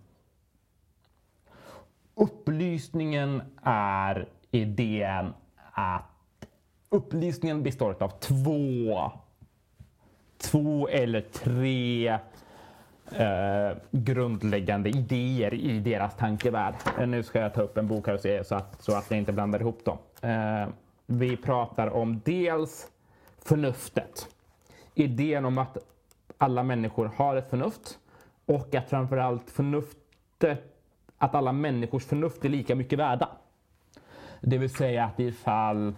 Upplysningen är idén att upplysningen består av två, två eller tre eh, grundläggande idéer i deras tankevärld. Eh, nu ska jag ta upp en bok här och se så att, så att jag inte blandar ihop dem. Eh, vi pratar om dels förnuftet. Idén om att alla människor har ett förnuft och att framförallt förnuftet, att alla människors förnuft är lika mycket värda. Det vill säga att ifall,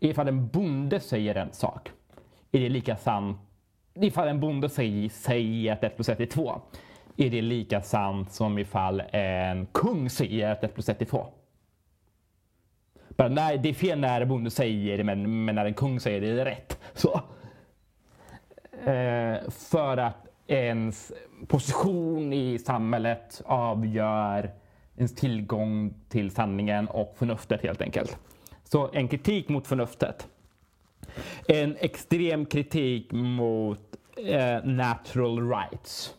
ifall en bonde säger en sak är det lika sant. Ifall en bonde säger, säger att 1 plus 1 är 2 är det lika sant som ifall en kung säger att 1 plus 1 är 2. Bara, nej, det är fel när en bonde säger det, men, men när en kung säger det är det rätt. Så. Eh, för att ens position i samhället avgör ens tillgång till sanningen och förnuftet helt enkelt. Så en kritik mot förnuftet. En extrem kritik mot eh, natural rights.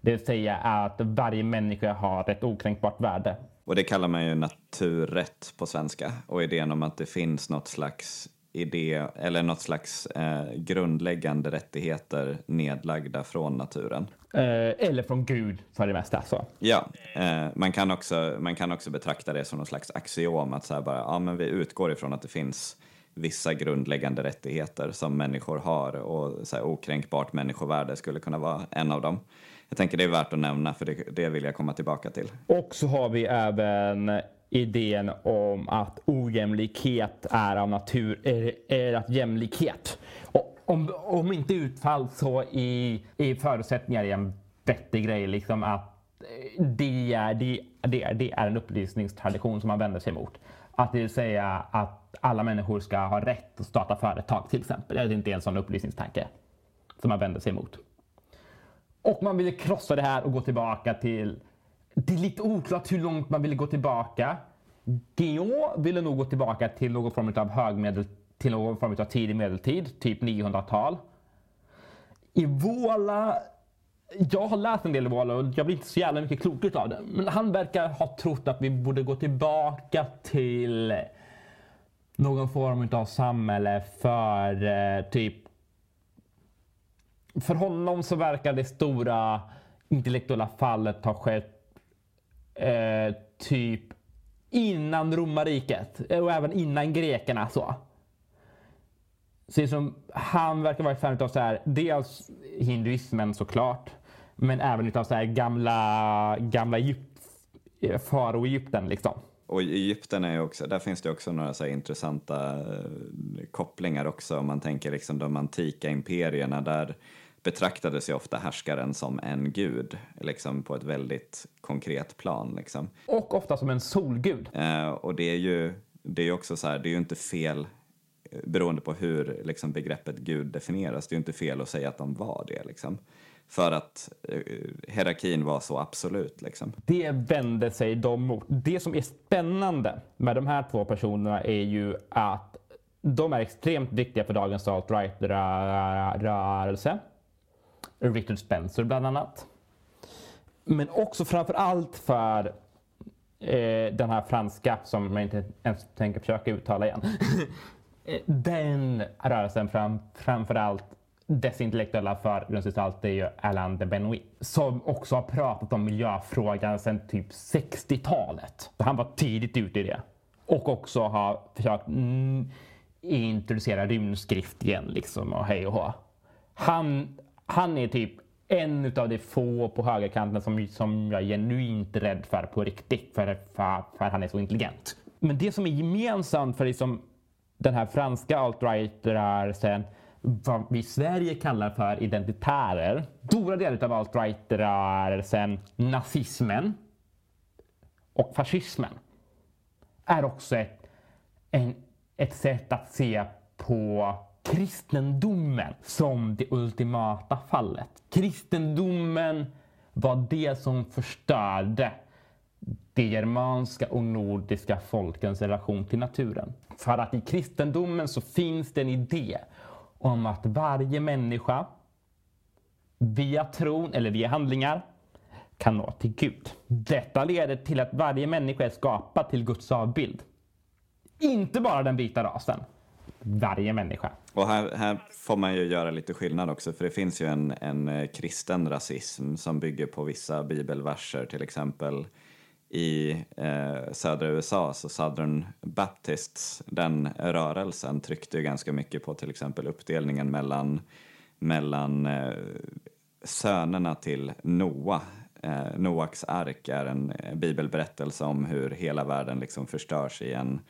Det vill säga att varje människa har ett okränkbart värde. Och det kallar man ju naturrätt på svenska. Och idén om att det finns något slags idé eller något slags eh, grundläggande rättigheter nedlagda från naturen. Eh, eller från Gud för det mesta. Så. Ja, eh, man, kan också, man kan också betrakta det som någon slags axiom att så bara, ja, men vi utgår ifrån att det finns vissa grundläggande rättigheter som människor har och så här, okränkbart människovärde skulle kunna vara en av dem. Jag tänker det är värt att nämna för det, det vill jag komma tillbaka till. Och så har vi även idén om att ojämlikhet är av natur, är, är att jämlikhet. Och om, om inte utfall så i, i förutsättningar är en vettig grej. Liksom att det är, det, det, är, det är en upplysningstradition som man vänder sig emot. Att det vill säga att alla människor ska ha rätt att starta företag till exempel. Det är inte en sån upplysningstanke som man vänder sig emot. Och man ville krossa det här och gå tillbaka till det är lite oklart hur långt man ville gå tillbaka. Geo ville nog gå tillbaka till någon form av högmedel, till någon form av tidig medeltid, typ 900-tal. Ivola, jag har läst en del Walla och jag blir inte så jävla mycket klokare av det. Men han verkar ha trott att vi borde gå tillbaka till någon form av samhälle för eh, typ... För honom så verkar det stora intellektuella fallet ha skett eh, typ innan romarriket eh, och även innan grekerna. så. Så liksom, han verkar vara fan av så här, dels hinduismen såklart, men även utav så här gamla, gamla Egypt, faro-Egypten liksom. Och Egypten är också, där finns det också några så intressanta eh, kopplingar också om man tänker liksom de antika imperierna där betraktades ju ofta härskaren som en gud, liksom på ett väldigt konkret plan. Liksom. Och ofta som en solgud. Eh, och det är ju det är också så här, det är ju inte fel eh, beroende på hur liksom, begreppet gud definieras, det är ju inte fel att säga att de var det. Liksom. För att eh, hierarkin var så absolut. Liksom. Det vände sig de mot. Det som är spännande med de här två personerna är ju att de är extremt viktiga för dagens alt-right-rörelse. Richard Spencer bland annat. Men också framför allt för eh, den här franska som jag inte ens tänker försöka uttala igen. [LAUGHS] Eh, den rörelsen fram, framför allt dess intellektuella förgrundsgestalt är ju Alain de Benoit som också har pratat om miljöfrågan sedan typ 60-talet. Han var tidigt ute i det och också har försökt mm, introducera rymdskrift igen liksom och hej och hå. Han, han är typ en av de få på högerkanten som, som jag är genuint rädd för på riktigt för, för, för han är så intelligent. Men det som är gemensamt för liksom den här franska alt-right-rörelsen vad vi i Sverige kallar för identitärer. Stora delar av alt-right-rörelsen, nazismen och fascismen är också ett, en, ett sätt att se på kristendomen som det ultimata fallet. Kristendomen var det som förstörde de germanska och nordiska folkens relation till naturen. För att i kristendomen så finns det en idé om att varje människa via tron eller via handlingar kan nå till Gud. Detta leder till att varje människa är skapad till Guds avbild. Inte bara den vita rasen. Varje människa. Och här, här får man ju göra lite skillnad också, för det finns ju en, en eh, kristen rasism som bygger på vissa bibelverser, till exempel i eh, södra USA, så Southern Baptists, den rörelsen tryckte ju ganska mycket på till exempel uppdelningen mellan, mellan eh, sönerna till Noa. Eh, Noaks ark är en eh, bibelberättelse om hur hela världen liksom förstörs i en,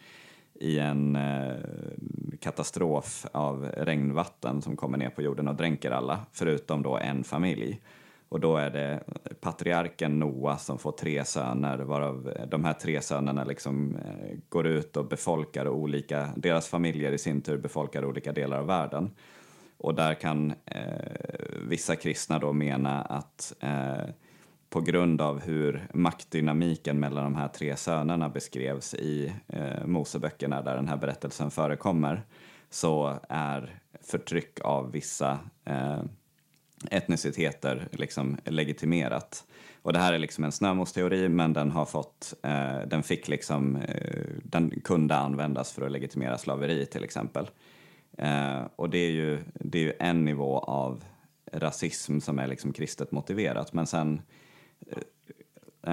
i en eh, katastrof av regnvatten som kommer ner på jorden och dränker alla, förutom då en familj. Och då är det patriarken Noa som får tre söner varav de här tre sönerna liksom eh, går ut och befolkar olika, deras familjer i sin tur befolkar olika delar av världen. Och där kan eh, vissa kristna då mena att eh, på grund av hur maktdynamiken mellan de här tre sönerna beskrevs i eh, Moseböckerna där den här berättelsen förekommer så är förtryck av vissa eh, etniciteter liksom legitimerat. Och det här är liksom en snömosteori men den har fått, eh, den fick liksom, eh, den kunde användas för att legitimera slaveri till exempel. Eh, och det är, ju, det är ju en nivå av rasism som är liksom kristet motiverat men sen eh,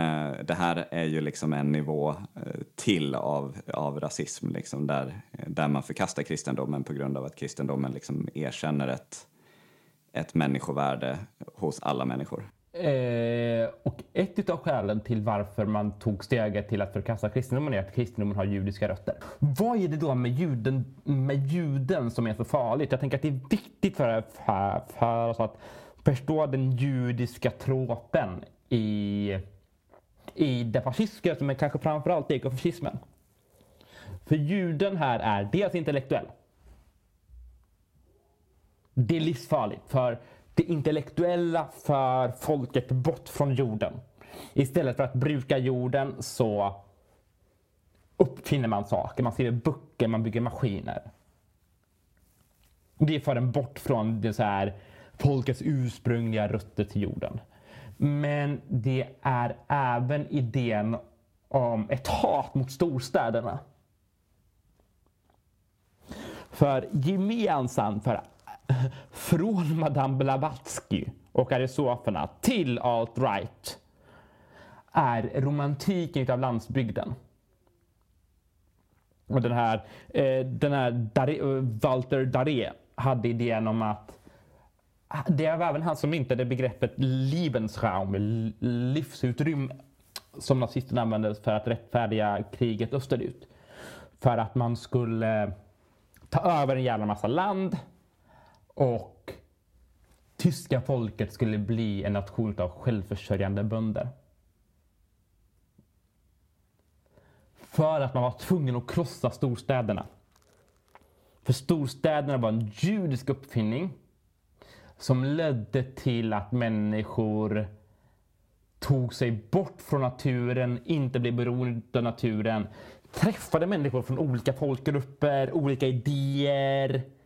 eh det här är ju liksom en nivå eh, till av, av rasism liksom där, där man förkastar kristendomen på grund av att kristendomen liksom erkänner ett ett människovärde hos alla människor. Eh, och ett av skälen till varför man tog steget till att förkasta kristendomen är att kristendomen har judiska rötter. Vad är det då med juden, med juden som är så farligt? Jag tänker att det är viktigt för, för, för oss att förstå den judiska tråpen i, i det fascistiska, men kanske framförallt ekofascismen. För juden här är dels intellektuell. Det är livsfarligt för det intellektuella för folket bort från jorden. Istället för att bruka jorden så uppfinner man saker. Man skriver böcker, man bygger maskiner. Det för en bort från det så här, folkets ursprungliga rötter till jorden. Men det är även idén om ett hat mot storstäderna. För gemensamt för från Madame Blavatsky och arisoferna till alt-right är romantiken av landsbygden. Och den här, eh, den här Daré, Walter Daré hade idén om att ah, det var även han som myntade begreppet Lebensraum, livsutrymme, som nazisterna använde för att rättfärdiga kriget österut. För att man skulle eh, ta över en jävla massa land och tyska folket skulle bli en nation av självförsörjande bönder. För att man var tvungen att krossa storstäderna. För storstäderna var en judisk uppfinning som ledde till att människor tog sig bort från naturen, inte blev beroende av naturen, träffade människor från olika folkgrupper, olika idéer.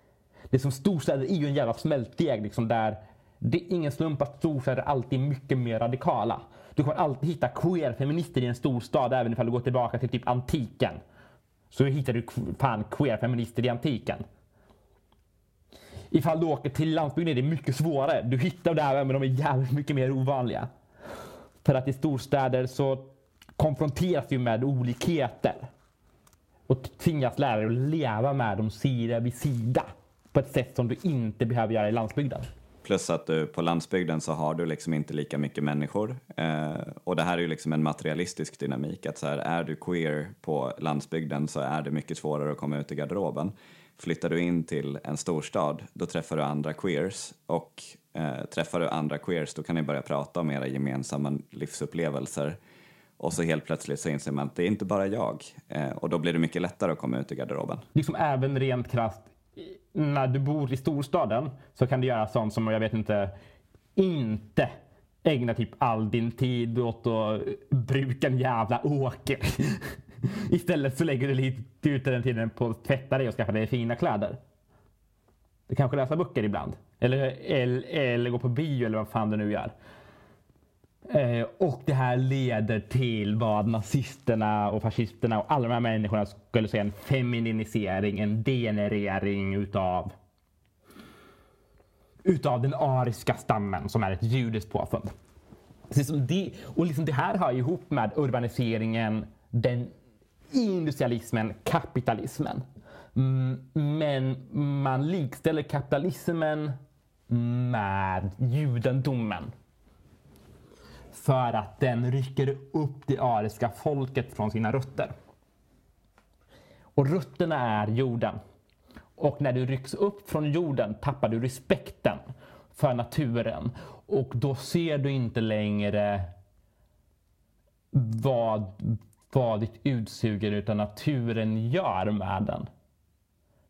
Det som storstäder är ju en jävla smältdeg liksom där det är ingen slump att storstäder alltid är mycket mer radikala. Du kommer alltid hitta queer-feminister i en storstad även ifall du går tillbaka till typ antiken. Så hittar du fan queer-feminister i antiken. Ifall du åker till landsbygden är det mycket svårare. Du hittar där men de är jävligt mycket mer ovanliga. För att i storstäder så konfronteras du med olikheter. Och tvingas lära dig att leva med dem sida vid sida. På ett sätt som du inte behöver göra i landsbygden. Plus att du på landsbygden så har du liksom inte lika mycket människor. Eh, och det här är ju liksom en materialistisk dynamik. Att så här, är du queer på landsbygden så är det mycket svårare att komma ut i garderoben. Flyttar du in till en storstad, då träffar du andra queers och eh, träffar du andra queers då kan ni börja prata om era gemensamma livsupplevelser och så helt plötsligt så inser man att det är inte bara jag eh, och då blir det mycket lättare att komma ut i garderoben. Liksom även rent krasst, när du bor i storstaden så kan du göra sånt som jag vet inte, inte ägna typ all din tid åt att bruka en jävla åker. [LAUGHS] Istället så lägger du lite ut den tiden på att tvätta dig och skaffa dig fina kläder. Du kanske läser böcker ibland. Eller, eller, eller går på bio eller vad fan du nu gör. Eh, och det här leder till vad nazisterna och fascisterna och alla de här människorna skulle säga en femininisering, en degenerering utav utav den ariska stammen som är ett judiskt påfund. Det, och liksom det här hör ihop med urbaniseringen, den industrialismen, kapitalismen. Mm, men man likställer kapitalismen med judendomen. För att den rycker upp det ariska folket från sina rötter. Och rötterna är jorden. Och när du rycks upp från jorden tappar du respekten för naturen. Och då ser du inte längre vad vad ditt utsuger utan naturen gör med den.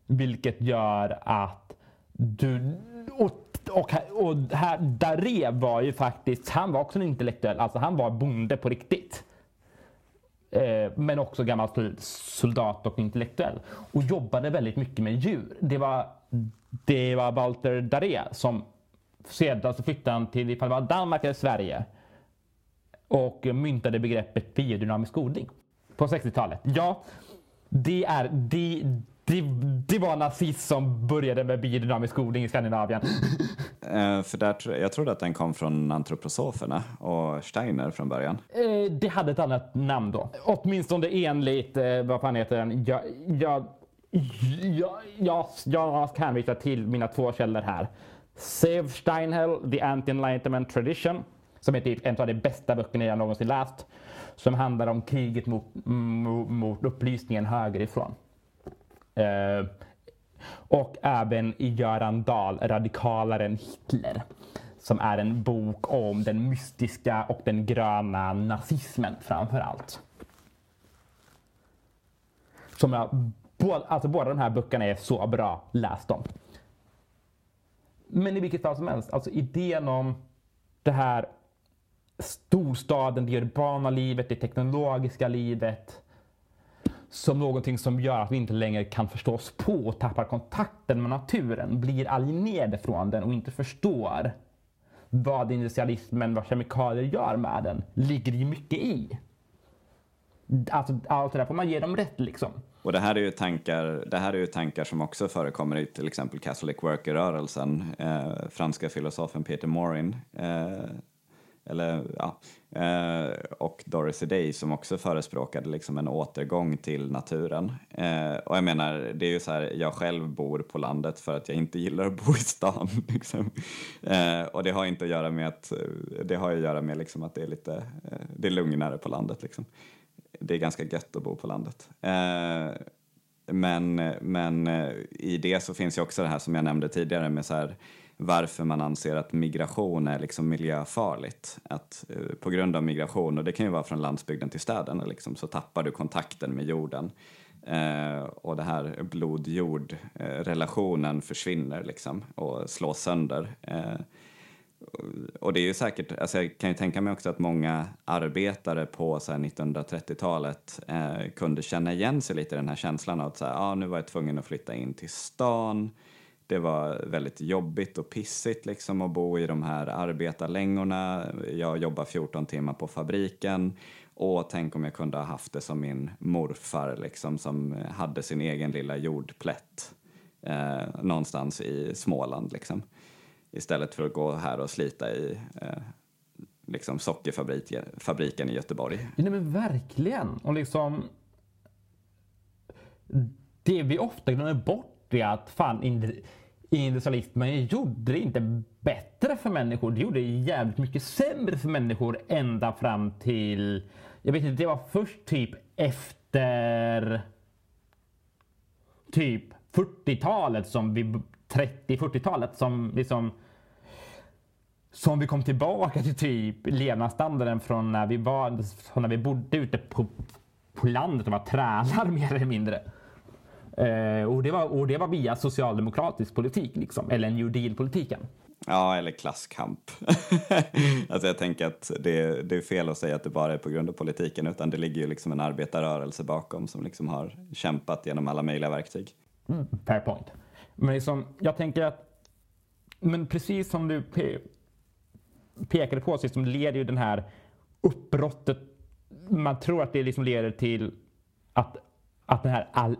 Vilket gör att du... Och, och, här, Daré var ju faktiskt, han var också en intellektuell, alltså han var bonde på riktigt. Eh, men också gammal soldat och intellektuell. Och jobbade väldigt mycket med djur. Det var, det var Walter Daré som sedan så flyttade han till ifall det var Danmark eller Sverige och myntade begreppet biodynamisk odling på 60-talet. Ja, det är det, det, det var nazism som började med biodynamisk odling i Skandinavien. Uh, [LAUGHS] för där, jag trodde att den kom från antroposoferna och Steiner från början. Uh, det hade ett annat namn då. Åtminstone enligt, uh, vad fan heter den? Jag, jag, jag, jag, jag ska hänvisa till mina två källor här. Sev Steinhell, The Anti-Enlightenment Tradition som är typ en av de bästa böckerna jag någonsin läst. Som handlar om kriget mot, mot, mot upplysningen högerifrån. Eh, och även i Göran Dahl, Radikalaren Hitler. Som är en bok om den mystiska och den gröna nazismen framför allt. Som jag, alltså båda de här böckerna är så bra, läs dem. Men i vilket fall som helst, alltså idén om det här storstaden, det urbana livet, det teknologiska livet som någonting som gör att vi inte längre kan förstå oss på och tappar kontakten med naturen, blir alienerade från den och inte förstår vad industrialismen, vad kemikalier gör med den, ligger ju mycket i. Alltså, allt det där får man ge dem rätt liksom. Och det här är ju tankar, det här är ju tankar som också förekommer i till exempel Catholic Worker-rörelsen. Eh, franska filosofen Peter Morin eh, eller, ja, eh, och Doris Day som också förespråkade liksom en återgång till naturen. Eh, och jag menar, det är ju så här, jag själv bor på landet för att jag inte gillar att bo i stan. [LAUGHS] Liksom. Eh, och det har inte att göra med att, eh, det har att göra med liksom att det är lite, eh, det är lugnare på landet liksom. Det är ganska gött att bo på landet. Eh, men, men eh, i det så finns ju också det här som jag nämnde tidigare med så här, varför man anser att migration är liksom miljöfarligt. Att, eh, på grund av migration, och det kan ju vara från landsbygden till städerna, liksom, så tappar du kontakten med jorden. Eh, och det här blod-jord-relationen försvinner liksom, och slås sönder. Eh, och det är ju säkert, alltså jag kan ju tänka mig också att många arbetare på 1930-talet eh, kunde känna igen sig lite i den här känslan av att så här, ah, nu var jag tvungen att flytta in till stan. Det var väldigt jobbigt och pissigt liksom att bo i de här arbetarlängorna. Jag jobbar 14 timmar på fabriken och tänk om jag kunde ha haft det som min morfar liksom som hade sin egen lilla jordplätt eh, någonstans i Småland liksom istället för att gå här och slita i eh, liksom sockerfabriken i Göteborg. Ja, men verkligen. Och liksom det vi ofta glömmer bort är att fan industrialismen gjorde det inte bättre för människor. Det gjorde det jävligt mycket sämre för människor ända fram till, jag vet inte, det var först typ efter typ 40-talet som vi 30-40-talet som liksom som vi kom tillbaka till typ levnadsstandarden från när vi, var, från när vi bodde ute på, på landet och var trälar [LAUGHS] mer eller mindre. Eh, och, det var, och det var via socialdemokratisk politik, liksom, eller New Deal-politiken. Ja, eller klasskamp. [LAUGHS] alltså jag tänker att det, det, är fel att säga att det bara är på grund av politiken, utan det ligger ju liksom en arbetarrörelse bakom som liksom har kämpat genom alla möjliga verktyg. Mm, fair point. Men liksom, jag tänker att, men precis som du pekade på så liksom leder ju den här uppbrottet, man tror att det liksom leder till att, att den här all,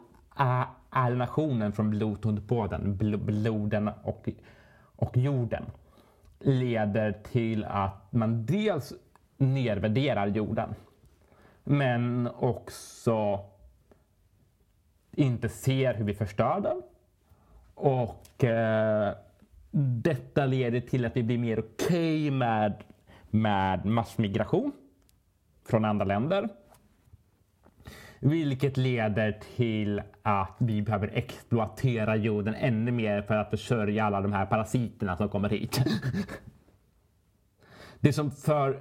alienationen från blodbåden, bloden och, och jorden leder till att man dels nedvärderar jorden men också inte ser hur vi förstör den. Och eh, detta leder till att vi blir mer okej okay med, med massmigration från andra länder. Vilket leder till att vi behöver exploatera jorden ännu mer för att försörja alla de här parasiterna som kommer hit. Det som för,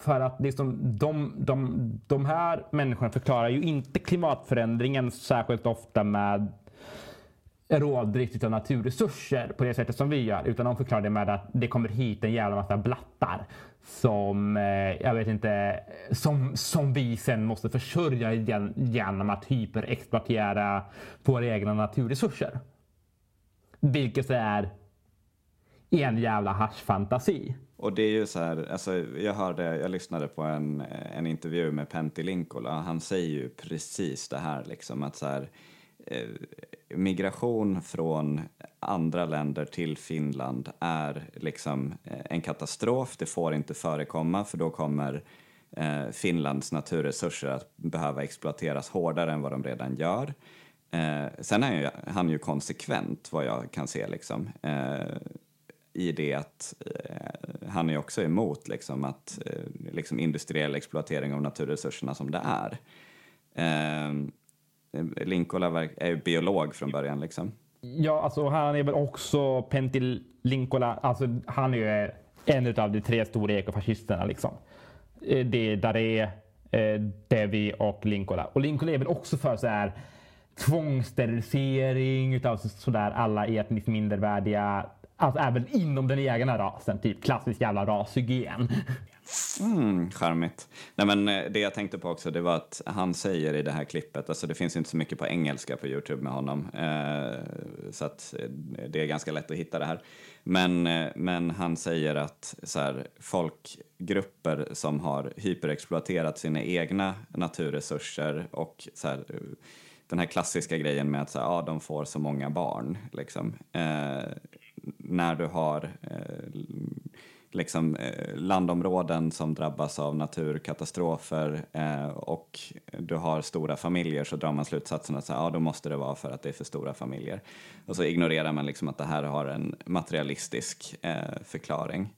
för att liksom de, de, de här människorna förklarar ju inte klimatförändringen särskilt ofta med rådrift av naturresurser på det sättet som vi gör. Utan de förklarar det med att det kommer hit en jävla massa blattar som, eh, jag vet inte, som, som vi sen måste försörja genom att hyperexploatera våra egna naturresurser. Vilket är en jävla haschfantasi. Och det är ju så här, alltså jag hörde, jag lyssnade på en, en intervju med Pentti Linkola. Han säger ju precis det här liksom att så här, eh, Eh, migration från andra länder till Finland är liksom eh, en katastrof. Det får inte förekomma för då kommer eh, Finlands naturresurser att behöva exploateras hårdare än vad de redan gör. Sen är han ju konsekvent vad jag kan se liksom, i det att eh, han är också emot liksom, att, eh, liksom industriell exploatering av naturresurserna som det är. Linkola är ju biolog från början liksom. Ja, alltså han är väl också Pentti Linkola, alltså han är ju eh, en av de tre stora ekofascisterna liksom. Eh, det är Daré, eh, Devi och Linkola. Och Linkola är väl också för så här tvångssterilisering utav sådär alla etniskt mindervärdiga, alltså även inom den egna rasen, typ klassisk jävla rashygien. Mm, charmigt. Nej, men eh, det jag tänkte på också det var att han säger i det här klippet, alltså det finns inte så mycket på engelska på Youtube med honom, eh, så att eh, det är ganska lätt att hitta det här. Men, eh, men han säger att så här, folkgrupper som har hyperexploaterat sina egna naturresurser och så här, eh, den här klassiska grejen med att så här, ja, de får så många barn, liksom. Eh, när du har eh, liksom, eh, landområden som drabbas av naturkatastrofer eh, och du har stora familjer så drar man slutsatsen att så, ja, då måste det vara för att det är för stora familjer. Och så ignorerar man liksom att det här har en materialistisk eh, förklaring.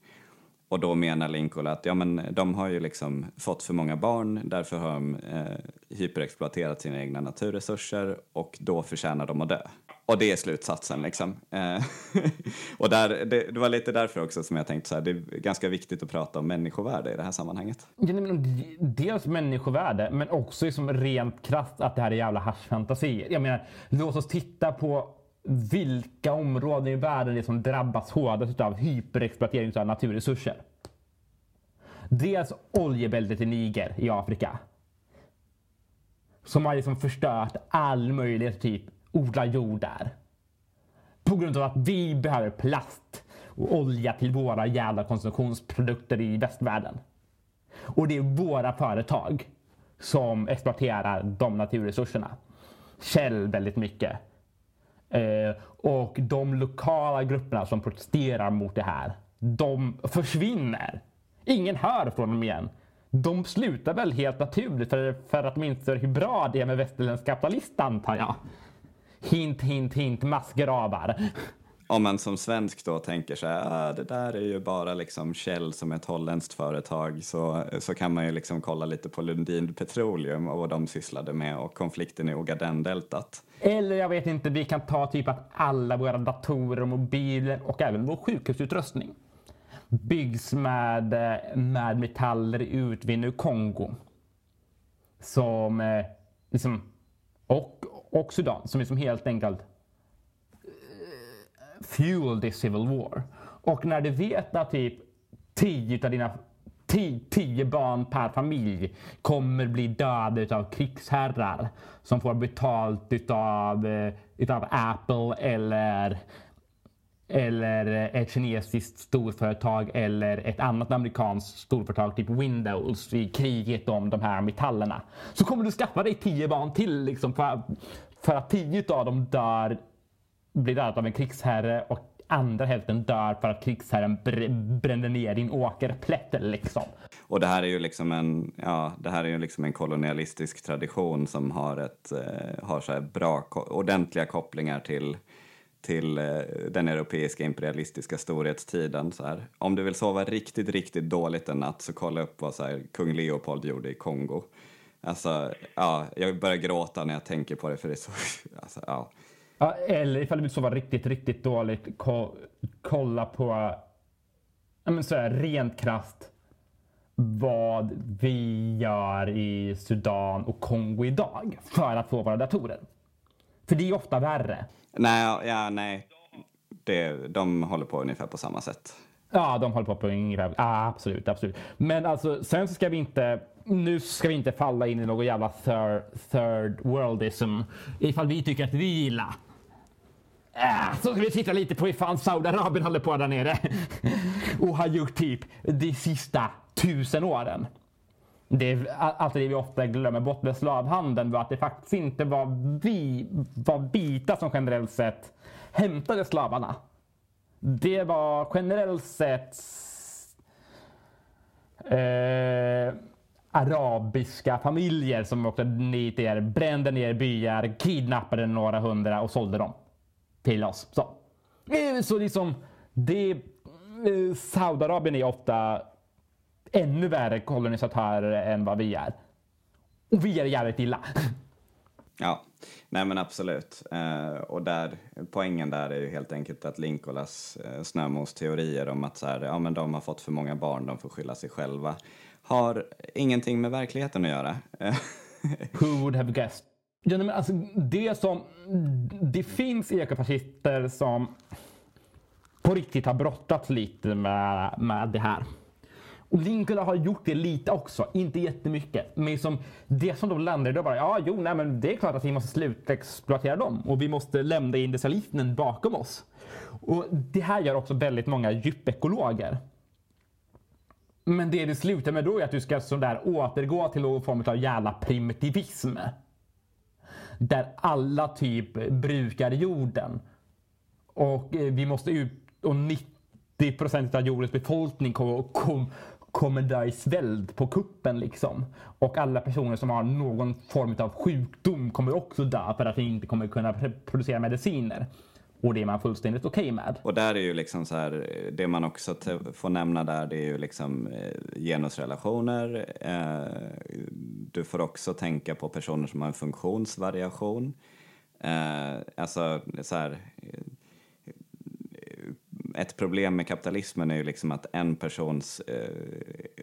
Och då menar Lincoln att ja, men de har ju liksom fått för många barn, därför har de eh, hyperexploaterat sina egna naturresurser och då förtjänar de att dö. Och det är slutsatsen liksom. Eh, [LAUGHS] och där, det, det, var lite därför också som jag tänkte så här, det är ganska viktigt att prata om människovärde i det här sammanhanget. Ja, men, dels människovärde, men också liksom rent krasst att det här är jävla haschfantasier. Jag menar, låt oss titta på vilka områden i världen det är som drabbas hårdast av hyperexploatering av naturresurser. Dels oljebältet i Niger i Afrika. Som har liksom förstört all möjlighet typ odla jord där. På grund av att vi behöver plast och olja till våra jävla konsumtionsprodukter i västvärlden. Och det är våra företag som exploaterar de naturresurserna. Shell väldigt mycket. Eh, och de lokala grupperna som protesterar mot det här, de försvinner. Ingen hör från dem igen. De slutar väl helt naturligt för, för att de inser hur bra det är med västerländsk kapitalist antar jag. Hint, hint, hint, massgravar. Om man som svensk då tänker så här, ah, det där är ju bara liksom Shell som är ett holländskt företag, så, så kan man ju liksom kolla lite på Lundin Petroleum och vad de sysslade med och konflikten i Ogadendeltat. Eller jag vet inte, vi kan ta typ att alla våra datorer och mobiler och även vår sjukhusutrustning byggs med, eh, med metaller utvinna ur Kongo. Som eh, liksom, och, och Sudan som liksom helt enkelt fuel this civil war. Och när du vet att typ 10 av dina 10 barn per familj kommer bli döda av krigsherrar som får betalt utav, eh, utav Apple eller eller ett kinesiskt storföretag eller ett annat amerikanskt storföretag, typ Windows, i kriget om de här metallerna. Så kommer du skaffa dig tio barn till liksom för, för att tio av dem dör blir dödad av en krigsherre och andra hälften dör för att krigsherren br bränner ner din åkerplätt liksom. Och det här är ju liksom en, ja, det här är ju liksom en kolonialistisk tradition som har ett, eh, har så här bra, ordentliga kopplingar till till eh, den europeiska imperialistiska storhetstiden. Så här. Om du vill sova riktigt, riktigt dåligt en natt så kolla upp vad så här, kung Leopold gjorde i Kongo. Alltså, ja, jag börjar gråta när jag tänker på det för det är så, [LAUGHS] alltså, ja. Ja, eller ifall du vill sova riktigt, riktigt dåligt, ko kolla på ja, men så här, rent krast vad vi gör i Sudan och Kongo idag för att få våra datorer. För det är ofta värre. Nej, ja, nej. Det, de håller på ungefär på samma sätt. Ja, de håller på på ungefär. Absolut, absolut. Men alltså, sen så ska vi inte nu ska vi inte falla in i någon jävla third, third worldism ifall vi tycker att vi gillar Äh, så ska vi titta lite på ifall Saudiarabien håller på där nere [LAUGHS] och har gjort typ de sista tusen åren. Det är alltid det vi ofta glömmer bort med slavhandeln var att det faktiskt inte var vi var vita som generellt sett hämtade slavarna. Det var generellt sett eh, arabiska familjer som åkte ner, brände ner byar, kidnappade några hundra och sålde dem till oss. Så, eh, så liksom, det, eh, Saudiarabien är ofta ännu värre kolonisatörer än vad vi är. Och vi är jävligt illa. [LAUGHS] Ja, nej men absolut. Eh, och där, poängen där är ju helt enkelt att Linkolas eh, Snömos teorier om att så här, ja, men de har fått för många barn, de får skylla sig själva, har ingenting med verkligheten att göra. [LAUGHS] Who would have guessed? Ja, men alltså, det, som, det finns ekofascister som på riktigt har brottats lite med, med det här. Och Linkola har gjort det lite också, inte jättemycket. Men som det som de landar i då bara, ja jo, nej, men det är klart att vi måste sluta exploatera dem och vi måste lämna industrialismen bakom oss. Och det här gör också väldigt många djupekologer. Men det det slutar med då är att du ska sådär återgå till någon form av jävla primitivism där alla typ brukar jorden. Och eh, vi måste ut och 90 procent av jordens befolkning kommer, kom, kommer dö i svält på kuppen liksom. Och alla personer som har någon form av sjukdom kommer också dö för att vi inte kommer kunna producera mediciner. Och det är man fullständigt okej okay med. Och där är ju liksom så här, det man också får nämna där det är ju liksom eh, genusrelationer. Eh, du får också tänka på personer som har en funktionsvariation. Eh, alltså så här, eh, ett problem med kapitalismen är ju liksom att en persons eh,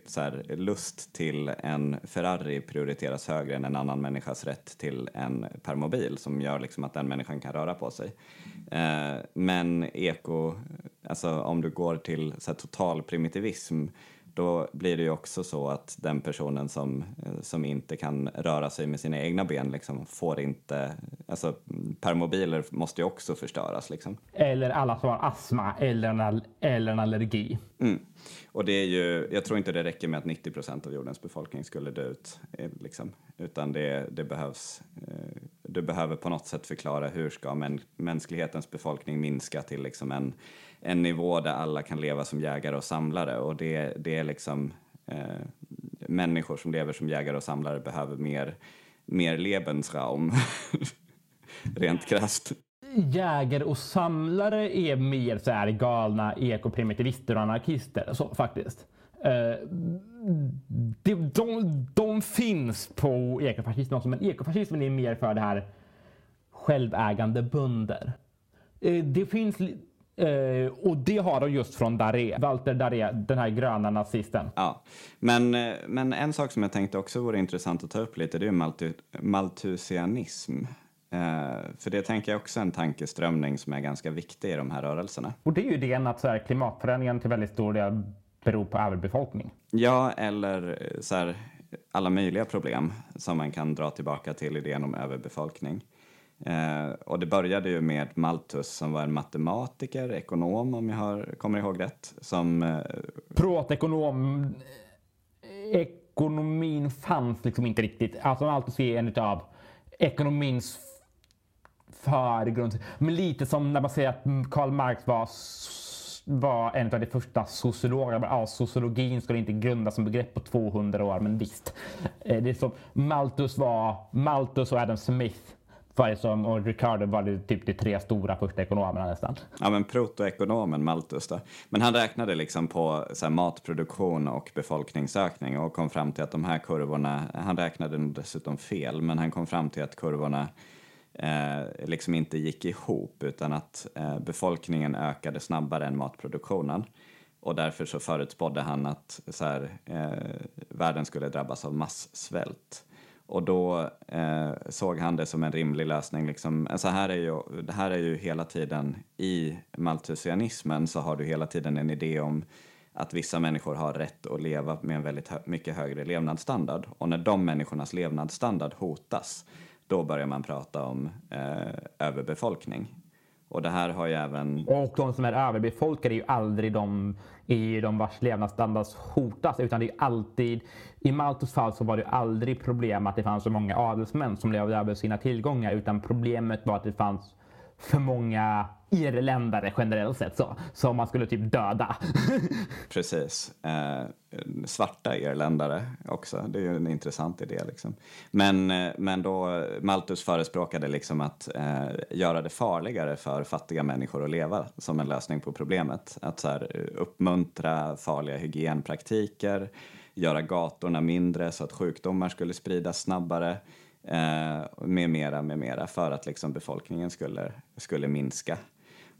så här, lust till en Ferrari prioriteras högre än en annan människas rätt till en permobil som gör liksom att den människan kan röra på sig. Eh, men eko, alltså om du går till så här, total primitivism då blir det ju också så att den personen som, eh, som inte kan röra sig med sina egna ben liksom får inte, alltså permobiler måste ju också förstöras liksom. Eller alla som har astma eller en, eller en allergi. Mm. Och det är ju, jag tror inte det räcker med att 90 procent av jordens befolkning skulle dö ut, eh, liksom, utan det, det behövs, eh, du behöver på något sätt förklara hur ska män, mänsklighetens befolkning minska till liksom en en nivå där alla kan leva som jägare och samlare och det, det är liksom eh, människor som lever som jägare och samlare behöver mer, mer Lebensraum, [LAUGHS] rent krasst. Jägare och samlare är mer så här galna ekoprimitivister och anarkister så, faktiskt. Uh, de, de, de, finns på ekofascismen också, men ekofascismen är mer för det här självägande bönder. Uh, eh, det finns Eh, och det har de just från Daré, Walter Daré, den här gröna nazisten. Ja, men, eh, men en sak som jag tänkte också vore intressant att ta upp lite, det är maltu, maltusianism. Eh, för det tänker jag också är en tankeströmning som är ganska viktig i de här rörelserna. Och det är ju idén att så här, klimatförändringen till väldigt stor del beror på överbefolkning. Ja, eller eh, så här, alla möjliga problem som man kan dra tillbaka till idén om överbefolkning. Eh, och det började ju med Malthus som var en matematiker, ekonom om jag har, kommer ihåg rätt. Som, eh, Privatekonom. Eh, ekonomin fanns liksom inte riktigt. Alltså Malthus är en utav ekonomins förgrund. Men lite som när man säger att Karl Marx var var en av de första sociologerna. Ja, sociologin skulle inte grundas som begrepp på 200 år, men visst. Eh, det är som Malthus var, Malthus och Adam Smith Faison och Ricardo var det typ de tre stora första ekonomerna nästan. Ja, men protoekonomen Malthus då. Men han räknade liksom på så här, matproduktion och befolkningsökning och kom fram till att de här kurvorna, han räknade dessutom fel, men han kom fram till att kurvorna eh, liksom inte gick ihop utan att eh, befolkningen ökade snabbare än matproduktionen. Och därför så förutspådde han att så här, eh, världen skulle drabbas av massvält. Och då eh, såg han det som en rimlig lösning. Liksom. Alltså här är ju, det här är ju hela tiden, i maltusianismen så har du hela tiden en idé om att vissa människor har rätt att leva med en väldigt hö mycket högre levnadsstandard. Och när de människornas levnadsstandard hotas, då börjar man prata om eh, överbefolkning. Och det här har ju även... Och de som är överbefolkade är ju aldrig de, är ju de vars levnadsstandard hotas utan det är alltid... I Maltos fall så var det aldrig problem att det fanns så många adelsmän som levde över sina tillgångar utan problemet var att det fanns för många irländare generellt sett så, som man skulle typ döda. [LAUGHS] Precis. Eh, svarta irländare också, det är ju en intressant idé liksom. Men, eh, men då Malthus förespråkade liksom att eh, göra det farligare för fattiga människor att leva som en lösning på problemet. Att så här, eh, uppmuntra farliga hygienpraktiker, göra gatorna mindre så att sjukdomar skulle spridas snabbare eh, med mera, med mera för att liksom befolkningen skulle, skulle minska.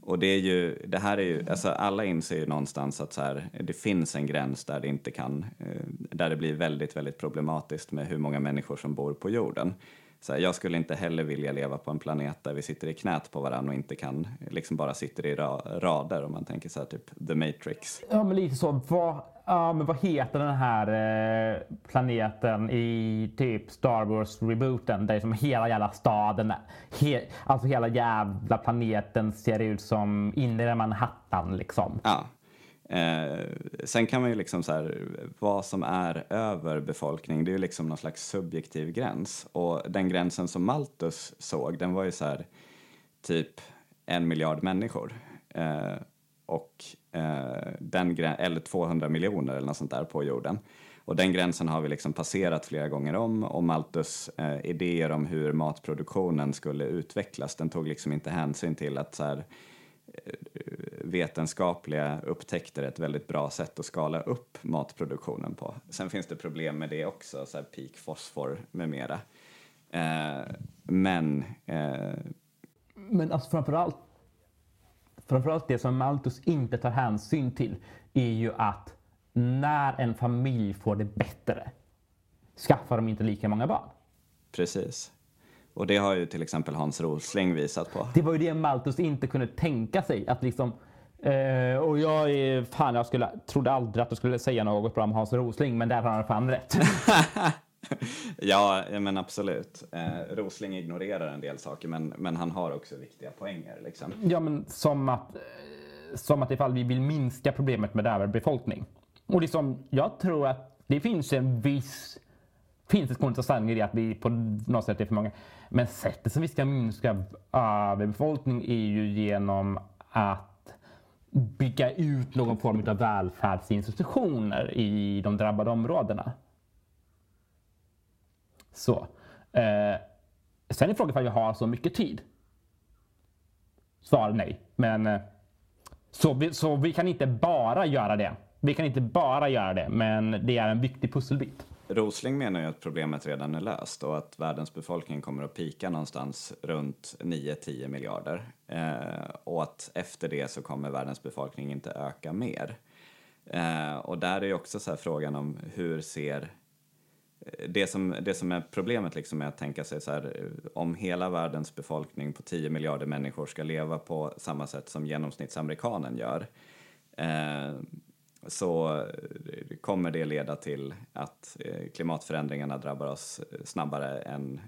Och det är ju, det här är ju, alltså alla inser ju någonstans att så här, det finns en gräns där det inte kan, eh, där det blir väldigt, väldigt problematiskt med hur många människor som bor på jorden. Så här, jag skulle inte heller vilja leva på en planet där vi sitter i knät på varandra och inte kan, liksom bara sitter i ra rader om man tänker så här, typ The Matrix. Ja, men lite så. Vad, ja, men vad heter den här eh, planeten i typ Star Wars-rebooten? Där som hela jävla staden, he, alltså hela jävla planeten ser ut som inre Manhattan liksom. Ja. Eh, sen kan man ju liksom så här, vad som är överbefolkning, det är ju liksom någon slags subjektiv gräns. Och den gränsen som Malthus såg, den var ju så här, typ en miljard människor. Eh, och Eh, den eller 200 miljoner eller något sånt där på jorden. Och den gränsen har vi liksom passerat flera gånger om och Malthus eh, idéer om hur matproduktionen skulle utvecklas, den tog liksom inte hänsyn till att så här, eh, vetenskapliga upptäckter är ett väldigt bra sätt att skala upp matproduktionen på. Sen finns det problem med det också, så här peak fosfor med mera. Eh, men... Eh, men alltså framförallt, framförallt det som Malthus inte tar hänsyn till är ju att när en familj får det bättre skaffar de inte lika många barn. Precis. Och det har ju till exempel Hans Rosling visat på. Det var ju det Malthus inte kunde tänka sig. Att liksom, eh, och jag är, fan jag skulle, trodde aldrig att du skulle säga något bra om Hans Rosling, men där har han fan rätt. [LAUGHS] [LAUGHS] ja, men absolut. Eh, Rosling ignorerar en del saker, men, men han har också viktiga poänger. Liksom. Ja, men som att, eh, som att ifall vi vill minska problemet med överbefolkning och liksom, jag tror att det finns en viss finns ett konst sanning i det att vi på något sätt är för många. Men sättet som vi ska minska överbefolkning är ju genom att bygga ut någon form av välfärdsinstitutioner i de drabbade områdena. Så. Eh, sen är frågan om vi har så mycket tid. Svar nej. Men eh, så, vi, så vi kan inte bara göra det. Vi kan inte bara göra det, men det är en viktig pusselbit. Rosling menar ju att problemet redan är löst och att världens befolkning kommer att pika någonstans runt 9-10 miljarder. Eh, och att efter det så kommer världens befolkning inte öka mer. Eh, och där är ju också så frågan om hur ser det som, det som är problemet liksom är att tänka sig så här, om hela världens befolkning på 10 miljarder människor ska leva på samma sätt som genomsnittsamerikanen gör, eh, så eh, kommer det leda till att eh, klimatförändringarna drabbar oss eh, snabbare än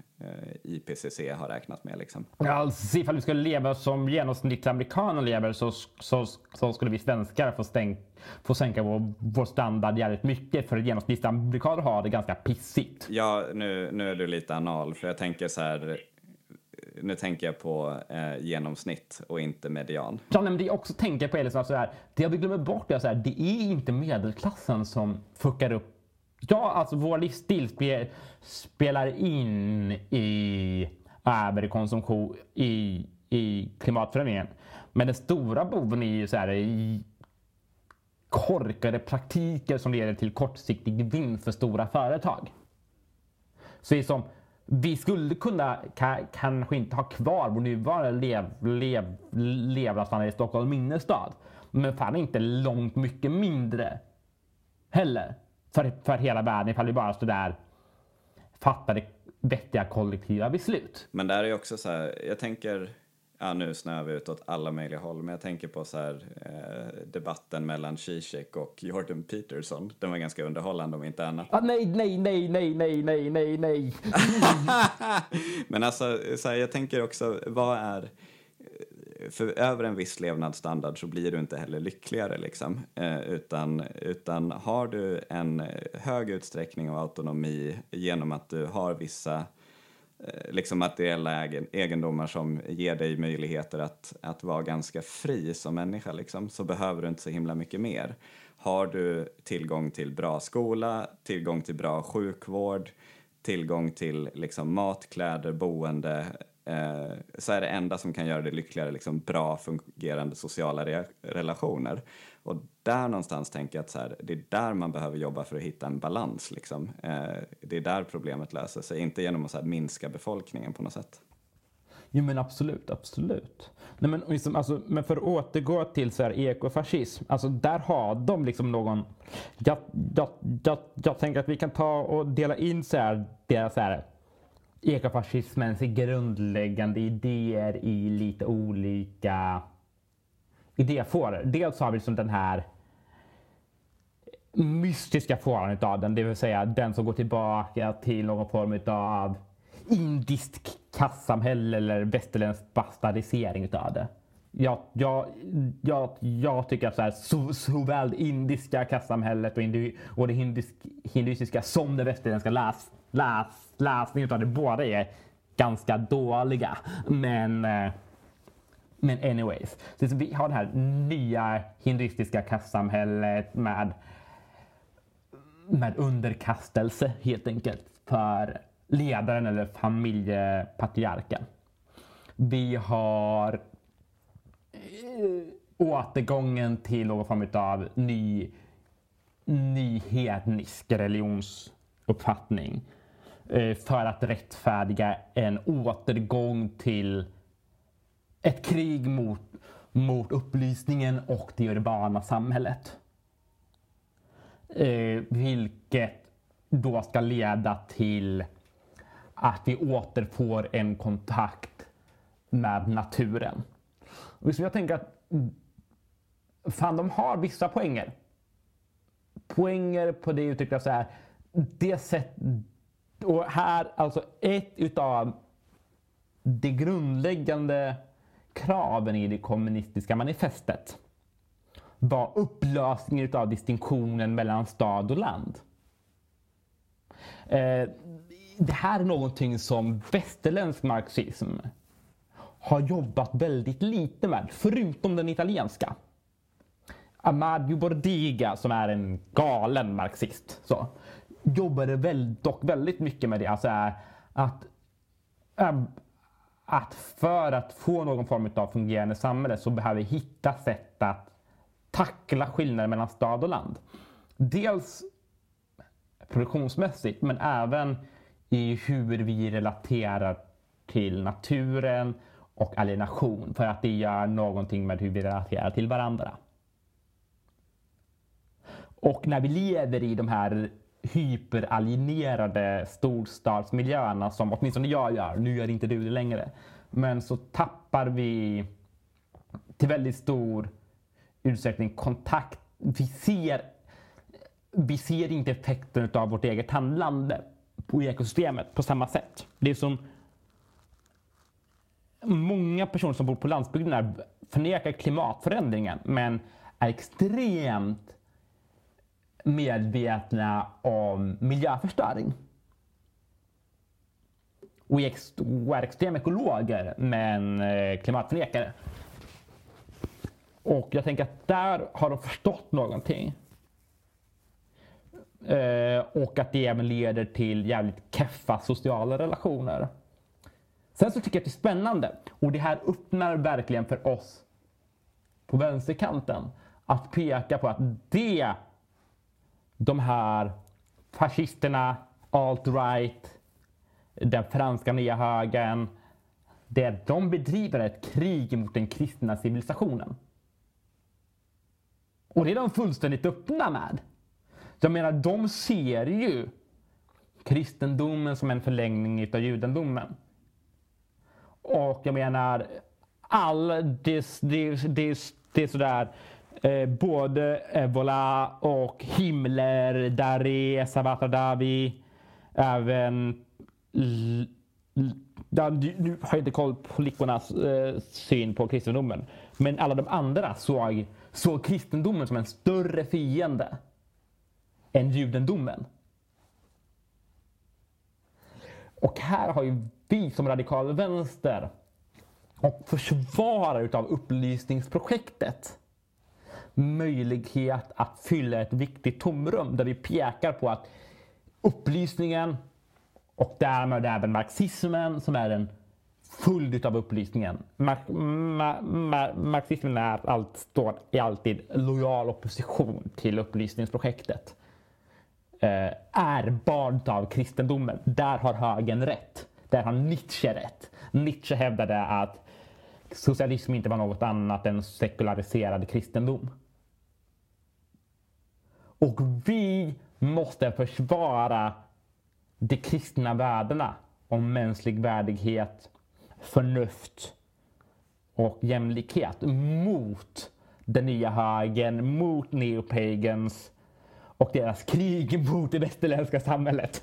IPCC har räknat med. Liksom. Alltså, ifall vi skulle leva som genomsnittsamerikaner lever så, så, så, skulle vi svenskar få, stäng, få sänka vår, vår standard jävligt mycket för genomsnittsamerikaner har det ganska pissigt. Ja, nu, nu är du lite anal för jag tänker så här nu tänker jag på eh, genomsnitt och inte median. Ja, men det jag också tänker på är liksom så här, det vi glömmer bort är så här, det är inte medelklassen som fuckar upp Ja, alltså vår livsstil spe, spelar in i överkonsumtion i, i klimatförändringen. Men den stora boven är ju så här korkade praktiker som leder till kortsiktig vinst för stora företag. Så det är som vi skulle kunna kanske inte ha kvar vår nuvarande lev, lev, levnadsstandard i Stockholm innerstad. Men fan inte långt mycket mindre heller för, för hela världen ifall vi bara stod där fattade vettiga kollektiva beslut. Men där är också så här, jag tänker ja, nu snöar vi ut åt alla möjliga håll, men jag tänker på så här, eh, debatten mellan Zizek och Jordan Peterson. Den var ganska underhållande om inte annat. Ah, nej, nej, nej, nej, nej, nej, nej, nej. [LAUGHS] men alltså, så här, jag tänker också, vad är för över en viss levnadsstandard så blir du inte heller lyckligare liksom. Eh, utan, utan har du en hög utsträckning av autonomi genom att du har vissa Eh, liksom materiella egendomar som ger dig möjligheter att, att vara ganska fri som människa liksom, så behöver du inte så himla mycket mer. Har du tillgång till bra skola, tillgång till bra sjukvård, tillgång till liksom, mat, kläder, boende eh, så är det enda som kan göra dig lyckligare liksom, bra fungerande sociala re relationer. Och där någonstans tänker jag att så här, det är där man behöver jobba för att hitta en balans. Liksom. Eh, det är där problemet löser sig, inte genom att så här, minska befolkningen på något sätt. Jo men absolut, absolut. Nej, men, liksom, alltså, men för att återgå till så här, ekofascism, alltså där har de liksom någon... Jag, jag, jag, jag tänker att vi kan ta och dela in så här, deras så här, ekofascismens grundläggande idéer i lite olika idéfåror. Dels har vi liksom den här mystiska fåran utav den, det vill säga den som går tillbaka till någon form av indiskt kassamhälle eller västerländsk bastardisering utav det. Jag, jag, jag, jag tycker att så här, så, såväl det indiska kassamhället och, hindu, och det hindisk, hinduistiska som det västerländska läs, läs, läsningen av det båda är ganska dåliga. Men, eh, men anyways, så vi har det här nya hinduistiska kastsamhället med, med underkastelse helt enkelt för ledaren eller familjepatriarken. Vi har eh, återgången till någon form av ny, ny hednisk religionsuppfattning eh, för att rättfärdiga en återgång till ett krig mot, mot upplysningen och det urbana samhället. Eh, vilket då ska leda till att vi återfår en kontakt med naturen. Och jag tänker att fan, de har vissa poänger. Poänger på det uttrycket så här. Det sätt, och här alltså ett utav det grundläggande kraven i det kommunistiska manifestet var upplösningen av distinktionen mellan stad och land. Eh, det här är någonting som västerländsk marxism har jobbat väldigt lite med, förutom den italienska. Amadio Bordiga, som är en galen marxist, så, jobbade väl, dock väldigt mycket med det. Alltså att, att för att få någon form av fungerande samhälle så behöver vi hitta sätt att tackla skillnader mellan stad och land. Dels produktionsmässigt, men även i hur vi relaterar till naturen och alienation för att det gör någonting med hur vi relaterar till varandra. Och när vi lever i de här hyperalienerade storstadsmiljöerna som åtminstone jag gör, nu gör inte du det längre, men så tappar vi till väldigt stor utsträckning kontakt. Vi ser, vi ser inte effekten av vårt eget handlande på ekosystemet på samma sätt. Det är som många personer som bor på landsbygden förnekar klimatförändringen men är extremt medvetna om miljöförstöring. Och är, extrema ekologer men eh, klimatförnekare. Och jag tänker att där har de förstått någonting. Eh, och att det även leder till jävligt keffa sociala relationer. Sen så tycker jag att det är spännande och det här öppnar verkligen för oss på vänsterkanten att peka på att det de här fascisterna, alt-right, den franska nya högern, det är de bedriver ett krig mot den kristna civilisationen. Och det är de fullständigt öppna med. Jag menar, de ser ju kristendomen som en förlängning av judendomen. Och jag menar, all det, det, det, det är sådär eh, både Evola och Himmler, Daré, Sabata Davi, även ja, nu har jag inte koll på flickornas eh, syn på kristendomen. Men alla de andra såg, såg kristendomen som en större fiende än judendomen. Och här har ju vi som radikal vänster och försvarare av upplysningsprojektet möjlighet att fylla ett viktigt tomrum där vi pekar på att upplysningen och därmed även marxismen som är en följd av upplysningen. Mar ma ma marxismen är allt, står i alltid lojal opposition till upplysningsprojektet. Eh, är barn av kristendomen. Där har högern rätt. Där har Nietzsche rätt. Nietzsche hävdade att socialism inte var något annat än sekulariserad kristendom. Och vi måste försvara de kristna värdena om mänsklig värdighet, förnuft och jämlikhet mot den nya högern, mot neopagans och deras krig mot det västerländska samhället.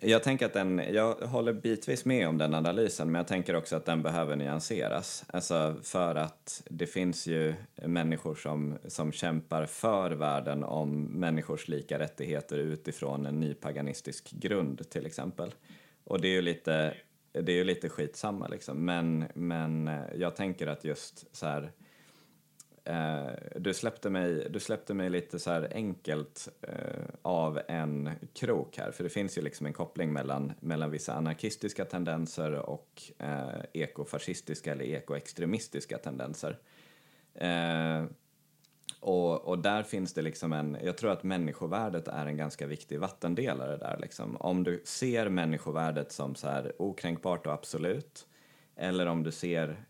Jag tänker att den, jag håller bitvis med om den analysen, men jag tänker också att den behöver nyanseras. Alltså för att det finns ju människor som, som kämpar för världen om människors lika rättigheter utifrån en nypaganistisk grund till exempel. Och det är ju lite det är ju lite skitsamma liksom. Men, men jag tänker att just så här, eh, du, släppte mig, du släppte mig lite så här enkelt eh, av en krok här, för det finns ju liksom en koppling mellan, mellan vissa anarkistiska tendenser och eh, ekofascistiska eller ekoextremistiska tendenser. Eh, och, och där finns det liksom en, jag tror att människovärdet är en ganska viktig vattendelare där liksom. Om du ser människovärdet som så här okränkbart och absolut, eller om du ser,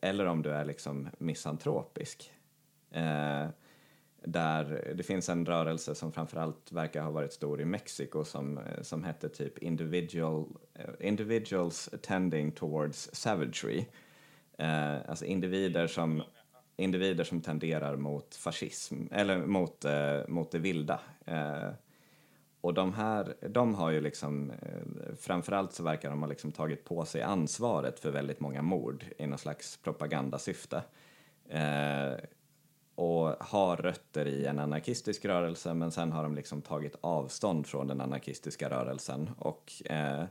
eller om du är liksom misantropisk. Eh, där det finns en rörelse som framförallt verkar ha varit stor i Mexiko som, eh, som hette typ individual, eh, Individuals Tending Towards Savagery. Eh, alltså individer som individer som tenderar mot fascism, eller mot, eh, mot det vilda. Eh, och de här, de har ju liksom, eh, framförallt så verkar de ha liksom tagit på sig ansvaret för väldigt många mord i någon slags propagandasyfte. Eh, och har rötter i en anarkistisk rörelse men sen har de liksom tagit avstånd från den anarkistiska rörelsen och eh, eh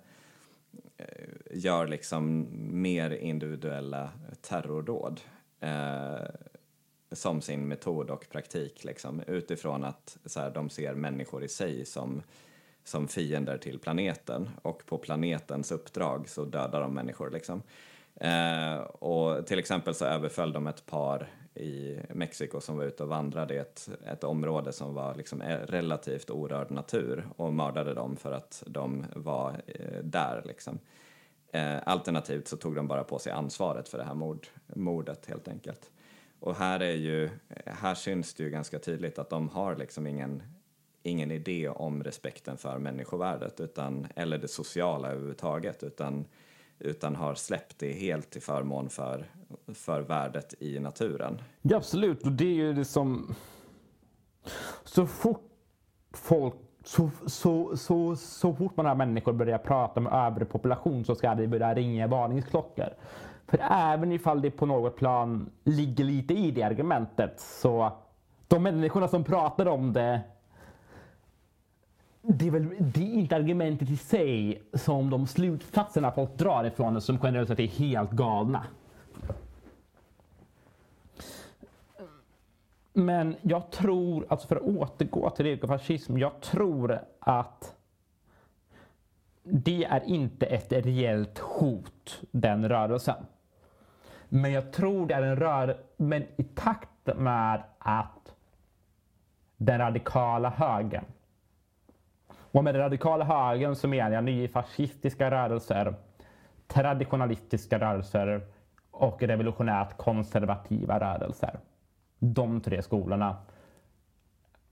gör liksom mer individuella terrordåd eh, som sin metod och praktik liksom, utifrån att så här, de ser människor i sig som, som fiender till planeten och på planetens uppdrag så dödar de människor. Liksom. Eh, och till exempel så överföll de ett par i Mexiko som var ute och vandrade i ett, ett område som var liksom eh, relativt orörd natur och mördade dem för att de var eh, där. Liksom. Eh, alternativt så tog de bara på sig ansvaret för det här mord, mordet helt enkelt. Och här, är ju, här syns det ju ganska tydligt att de har liksom ingen, ingen idé om respekten för människovärdet utan, eller det sociala överhuvudtaget utan, utan har släppt det helt till förmån för, för värdet i naturen. Ja, absolut, och det är ju det som... Så fort folk så, så, så, så fort man har människor börjar prata med överpopulation så ska det börja ringa varningsklockor. För även ifall det på något plan ligger lite i det argumentet så de människorna som pratar om det det är, väl, det är inte argumentet i sig som de slutsatserna folk drar ifrån det som generellt sett är helt galna. Men jag tror, alltså för att återgå till ekofascism, jag tror att det är inte ett reellt hot, den rörelsen. Men jag tror det är en rörelse, men i takt med att den radikala högern, och med den radikala högern så menar jag nyfascistiska rörelser, traditionalistiska rörelser och revolutionärt konservativa rörelser. De tre skolorna.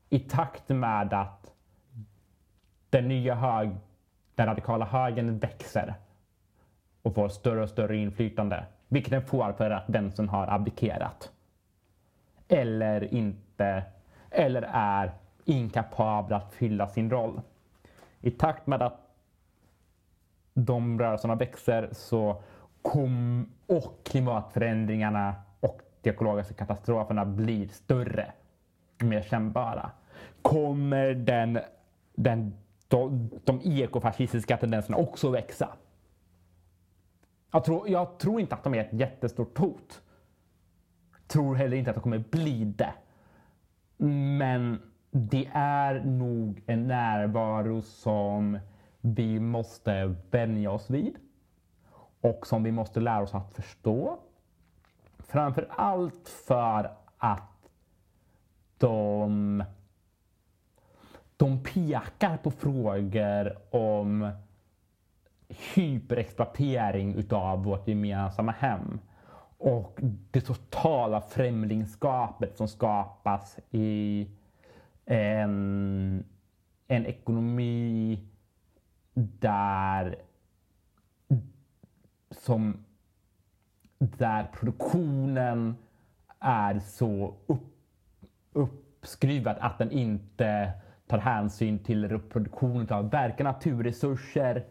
I takt med att den nya hög, den radikala högern växer och får större och större inflytande, vilket den får för att den som har abdikerat. Eller inte, eller är inkapabel att fylla sin roll. I takt med att de rörelserna växer så kom, och klimatförändringarna de ekologiska katastroferna blir större, mer kännbara, kommer den, den, de, de ekofascistiska tendenserna också växa. Jag tror, jag tror inte att de är ett jättestort hot. Tror heller inte att de kommer bli det. Men det är nog en närvaro som vi måste vänja oss vid och som vi måste lära oss att förstå Framför allt för att de, de pekar på frågor om hyperexploatering utav vårt gemensamma hem. Och det totala främlingskapet som skapas i en, en ekonomi där som där produktionen är så upp, uppskruvad att den inte tar hänsyn till reproduktion av verkliga naturresurser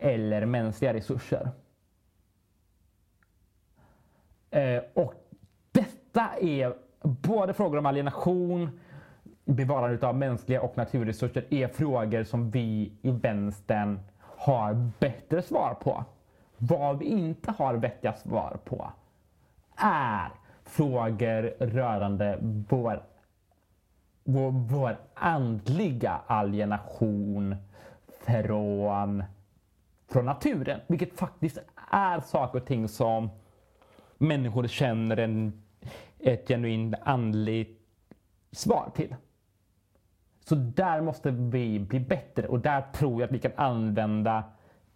eller mänskliga resurser. Eh, och detta är både frågor om alienation, bevarande av mänskliga och naturresurser är frågor som vi i vänstern har bättre svar på. Vad vi inte har vettiga svar på är frågor rörande vår, vår, vår andliga alienation från, från naturen. Vilket faktiskt är saker och ting som människor känner en, ett genuint andligt svar till. Så där måste vi bli bättre och där tror jag att vi kan använda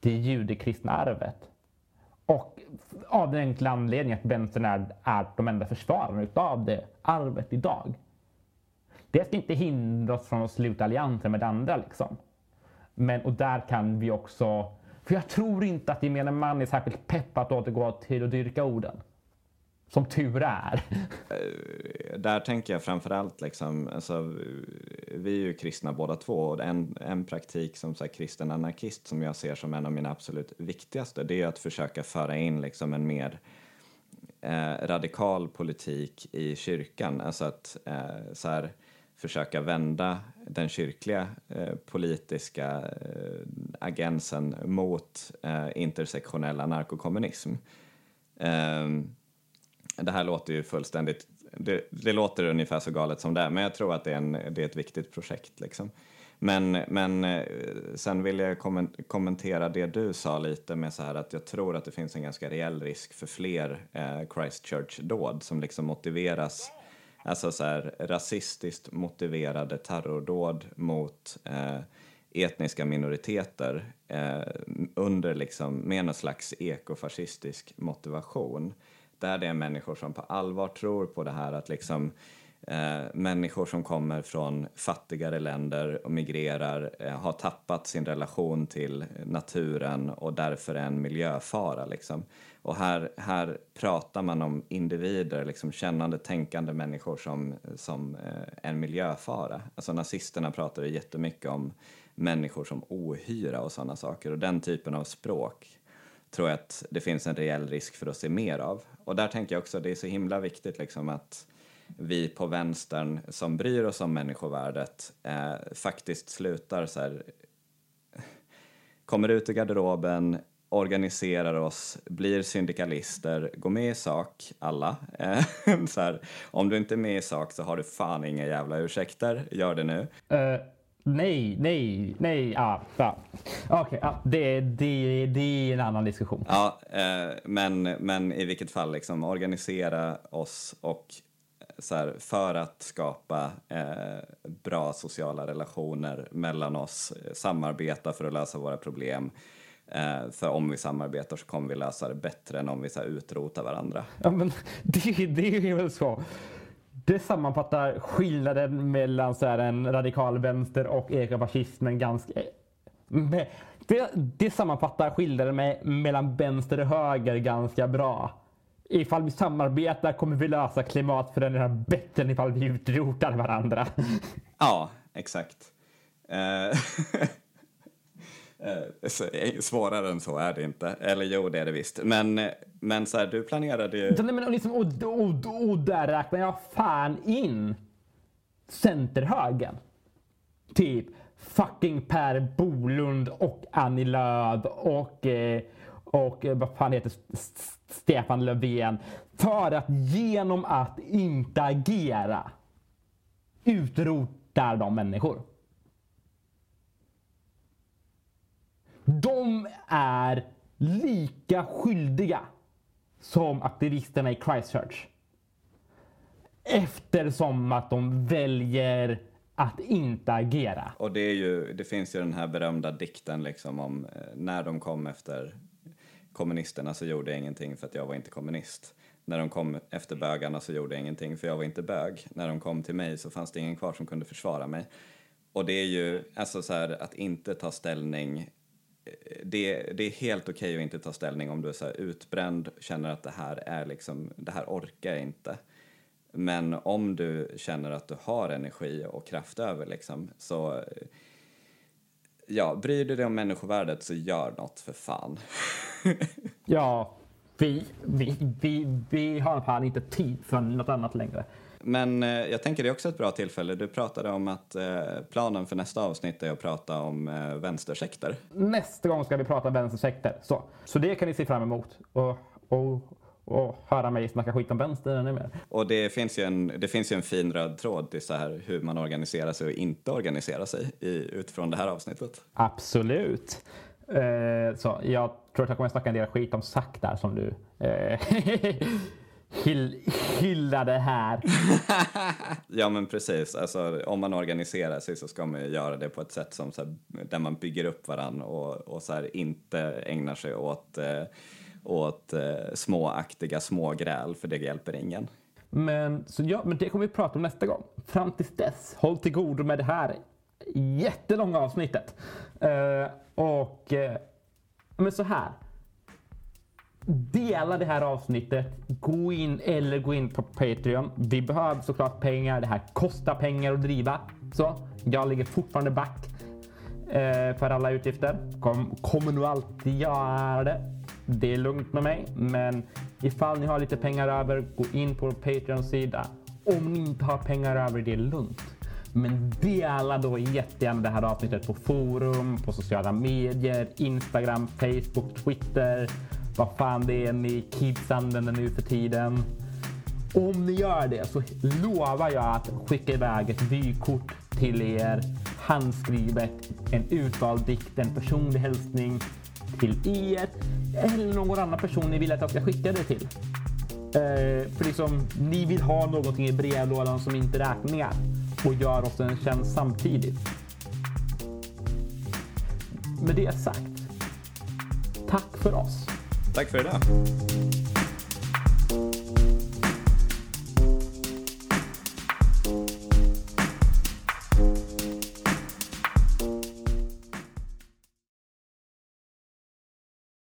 det judekristna arvet. Och av den enkla anledningen att vänstern är, är de enda försvararna utav det arvet idag. Det ska inte hindra oss från att sluta allianser med andra. Liksom. Men, och där kan vi också... För jag tror inte att gemene man är särskilt pepp att återgå till att dyrka orden. Som tur är. Eh, där tänker jag framförallt liksom, alltså, vi är ju kristna båda två och en, en praktik som så här, kristen anarkist som jag ser som en av mina absolut viktigaste det är att försöka föra in liksom en mer eh, radikal politik i kyrkan. Alltså att eh, så här, försöka vända den kyrkliga eh, politiska eh, agensen mot eh, intersektionell anarkokommunism. Eh, det här låter ju fullständigt, det, det, låter ungefär så galet som det är, men jag tror att det är, en, det är ett viktigt projekt. Liksom. Men, men eh, sen vill jag kommentera det du sa lite med så här att jag tror att det finns en ganska reell risk för fler eh, Christchurch-dåd som liksom motiveras, alltså så här rasistiskt motiverade terrordåd mot eh, etniska minoriteter eh, under liksom med någon slags ekofascistisk motivation. Där det är människor som på allvar tror på det här att liksom eh, människor som kommer från fattigare länder och migrerar eh, har tappat sin relation till naturen och därför är en miljöfara. Liksom. Och här, här pratar man om individer, liksom kännande, tänkande människor som, som eh, en miljöfara. Alltså nazisterna pratade jättemycket om människor som ohyra och sådana saker och den typen av språk tror jag att det finns en reell risk för att se mer av. Och där tänker jag också att det är så himla viktigt liksom att vi på vänstern som bryr oss om människovärdet eh, faktiskt slutar så här, [LAUGHS] kommer ut ur garderoben, organiserar oss, blir syndikalister, går med i sak, alla. Eh, [LAUGHS] så här, om du inte är med i sak så har du fan inga jävla ursäkter, gör det nu. Uh, Nej, nej, nej. Ja, ja. Okej, okay, ja, det, det, det är en annan diskussion. Ja, eh, men, men i vilket fall, liksom, organisera oss och så här, för att skapa eh, bra sociala relationer mellan oss, samarbeta för att lösa våra problem. Eh, för om vi samarbetar så kommer vi lösa det bättre än om vi så här, utrotar varandra. Ja, men [LAUGHS] det, det är väl så det sammanfattar skillnaden mellan så här, en radikal vänster och ekofascismen ganska... Eh, det, det sammanfattar skillnaden med, mellan vänster och höger ganska bra. Ifall vi samarbetar kommer vi lösa klimatförändringar bättre än ifall vi utrotar varandra. [LAUGHS] Ja, exakt. [LAUGHS] Uh, svårare än så är det inte. Eller jo, det är det visst. Men men så här, du planerade ju... Nej, men liksom, och, och, och där räknar jag fan in centerhögen. Typ fucking Per Bolund och Annie Lööf och, eh, och eh, vad fan heter Stefan Löfven. För att genom att inte agera utrotar de människor. De är lika skyldiga som aktivisterna i Christchurch. Eftersom att de väljer att inte agera. Och det, är ju, det finns ju den här berömda dikten liksom om eh, när de kom efter kommunisterna så gjorde jag ingenting för att jag var inte kommunist. När de kom efter bögarna så gjorde jag ingenting för jag var inte bög. När de kom till mig så fanns det ingen kvar som kunde försvara mig. Och det är ju, alltså så här, att inte ta ställning eh, det, det är helt okej okay att inte ta ställning om du är så utbränd, känner att det här är liksom, det här orkar jag inte. Men om du känner att du har energi och kraft över liksom, så eh, ja, bryr du dig om människovärdet så gör något för fan. [LAUGHS] ja, vi, vi, vi, vi har fan inte tid för något annat längre. Men eh, jag tänker det är också ett bra tillfälle. Du pratade om att eh, planen för nästa avsnitt är att prata om eh, vänstersekter. Nästa gång ska vi prata vänstersekter. Så, så det kan ni se fram emot. Och, och, och höra mig snacka skit om vänster ännu mer. Och det finns, ju en, det finns ju en fin röd tråd till så här hur man organiserar sig och inte organiserar sig i, utifrån det här avsnittet. Absolut. Eh, så jag tror att jag kommer snacka en del skit om Zack där som du eh, [LAUGHS] hyll, hyllade här. [LAUGHS] ja men precis, alltså, om man organiserar sig så ska man ju göra det på ett sätt som, så här, där man bygger upp varandra och, och så här, inte ägnar sig åt, eh, åt eh, småaktiga smågräl för det hjälper ingen. Men, så ja, men det kommer vi prata om nästa gång. Fram tills dess, håll till godo med det här jättelånga avsnittet. Eh, och eh, men så här. Dela det här avsnittet, gå in eller gå in på Patreon. Vi behöver såklart pengar. Det här kostar pengar att driva. Så jag ligger fortfarande back eh, för alla utgifter. Kom, kommer nog alltid göra det. Det är lugnt med mig, men ifall ni har lite pengar över, gå in på Patreons sida. Om ni inte har pengar över, det är lugnt. Men dela då jättegärna det här avsnittet på forum, på sociala medier, Instagram, Facebook, Twitter. Vad fan det är ni kids använder nu för tiden. Om ni gör det så lovar jag att skicka iväg ett vykort till er. Handskrivet, en utvald dikt, en personlig hälsning till er eller någon annan person ni vill att jag ska skicka det till. Eh, för liksom, ni vill ha någonting i brevlådan som inte räkningar och gör oss en tjänst samtidigt. Med det sagt, tack för oss. Tack för idag.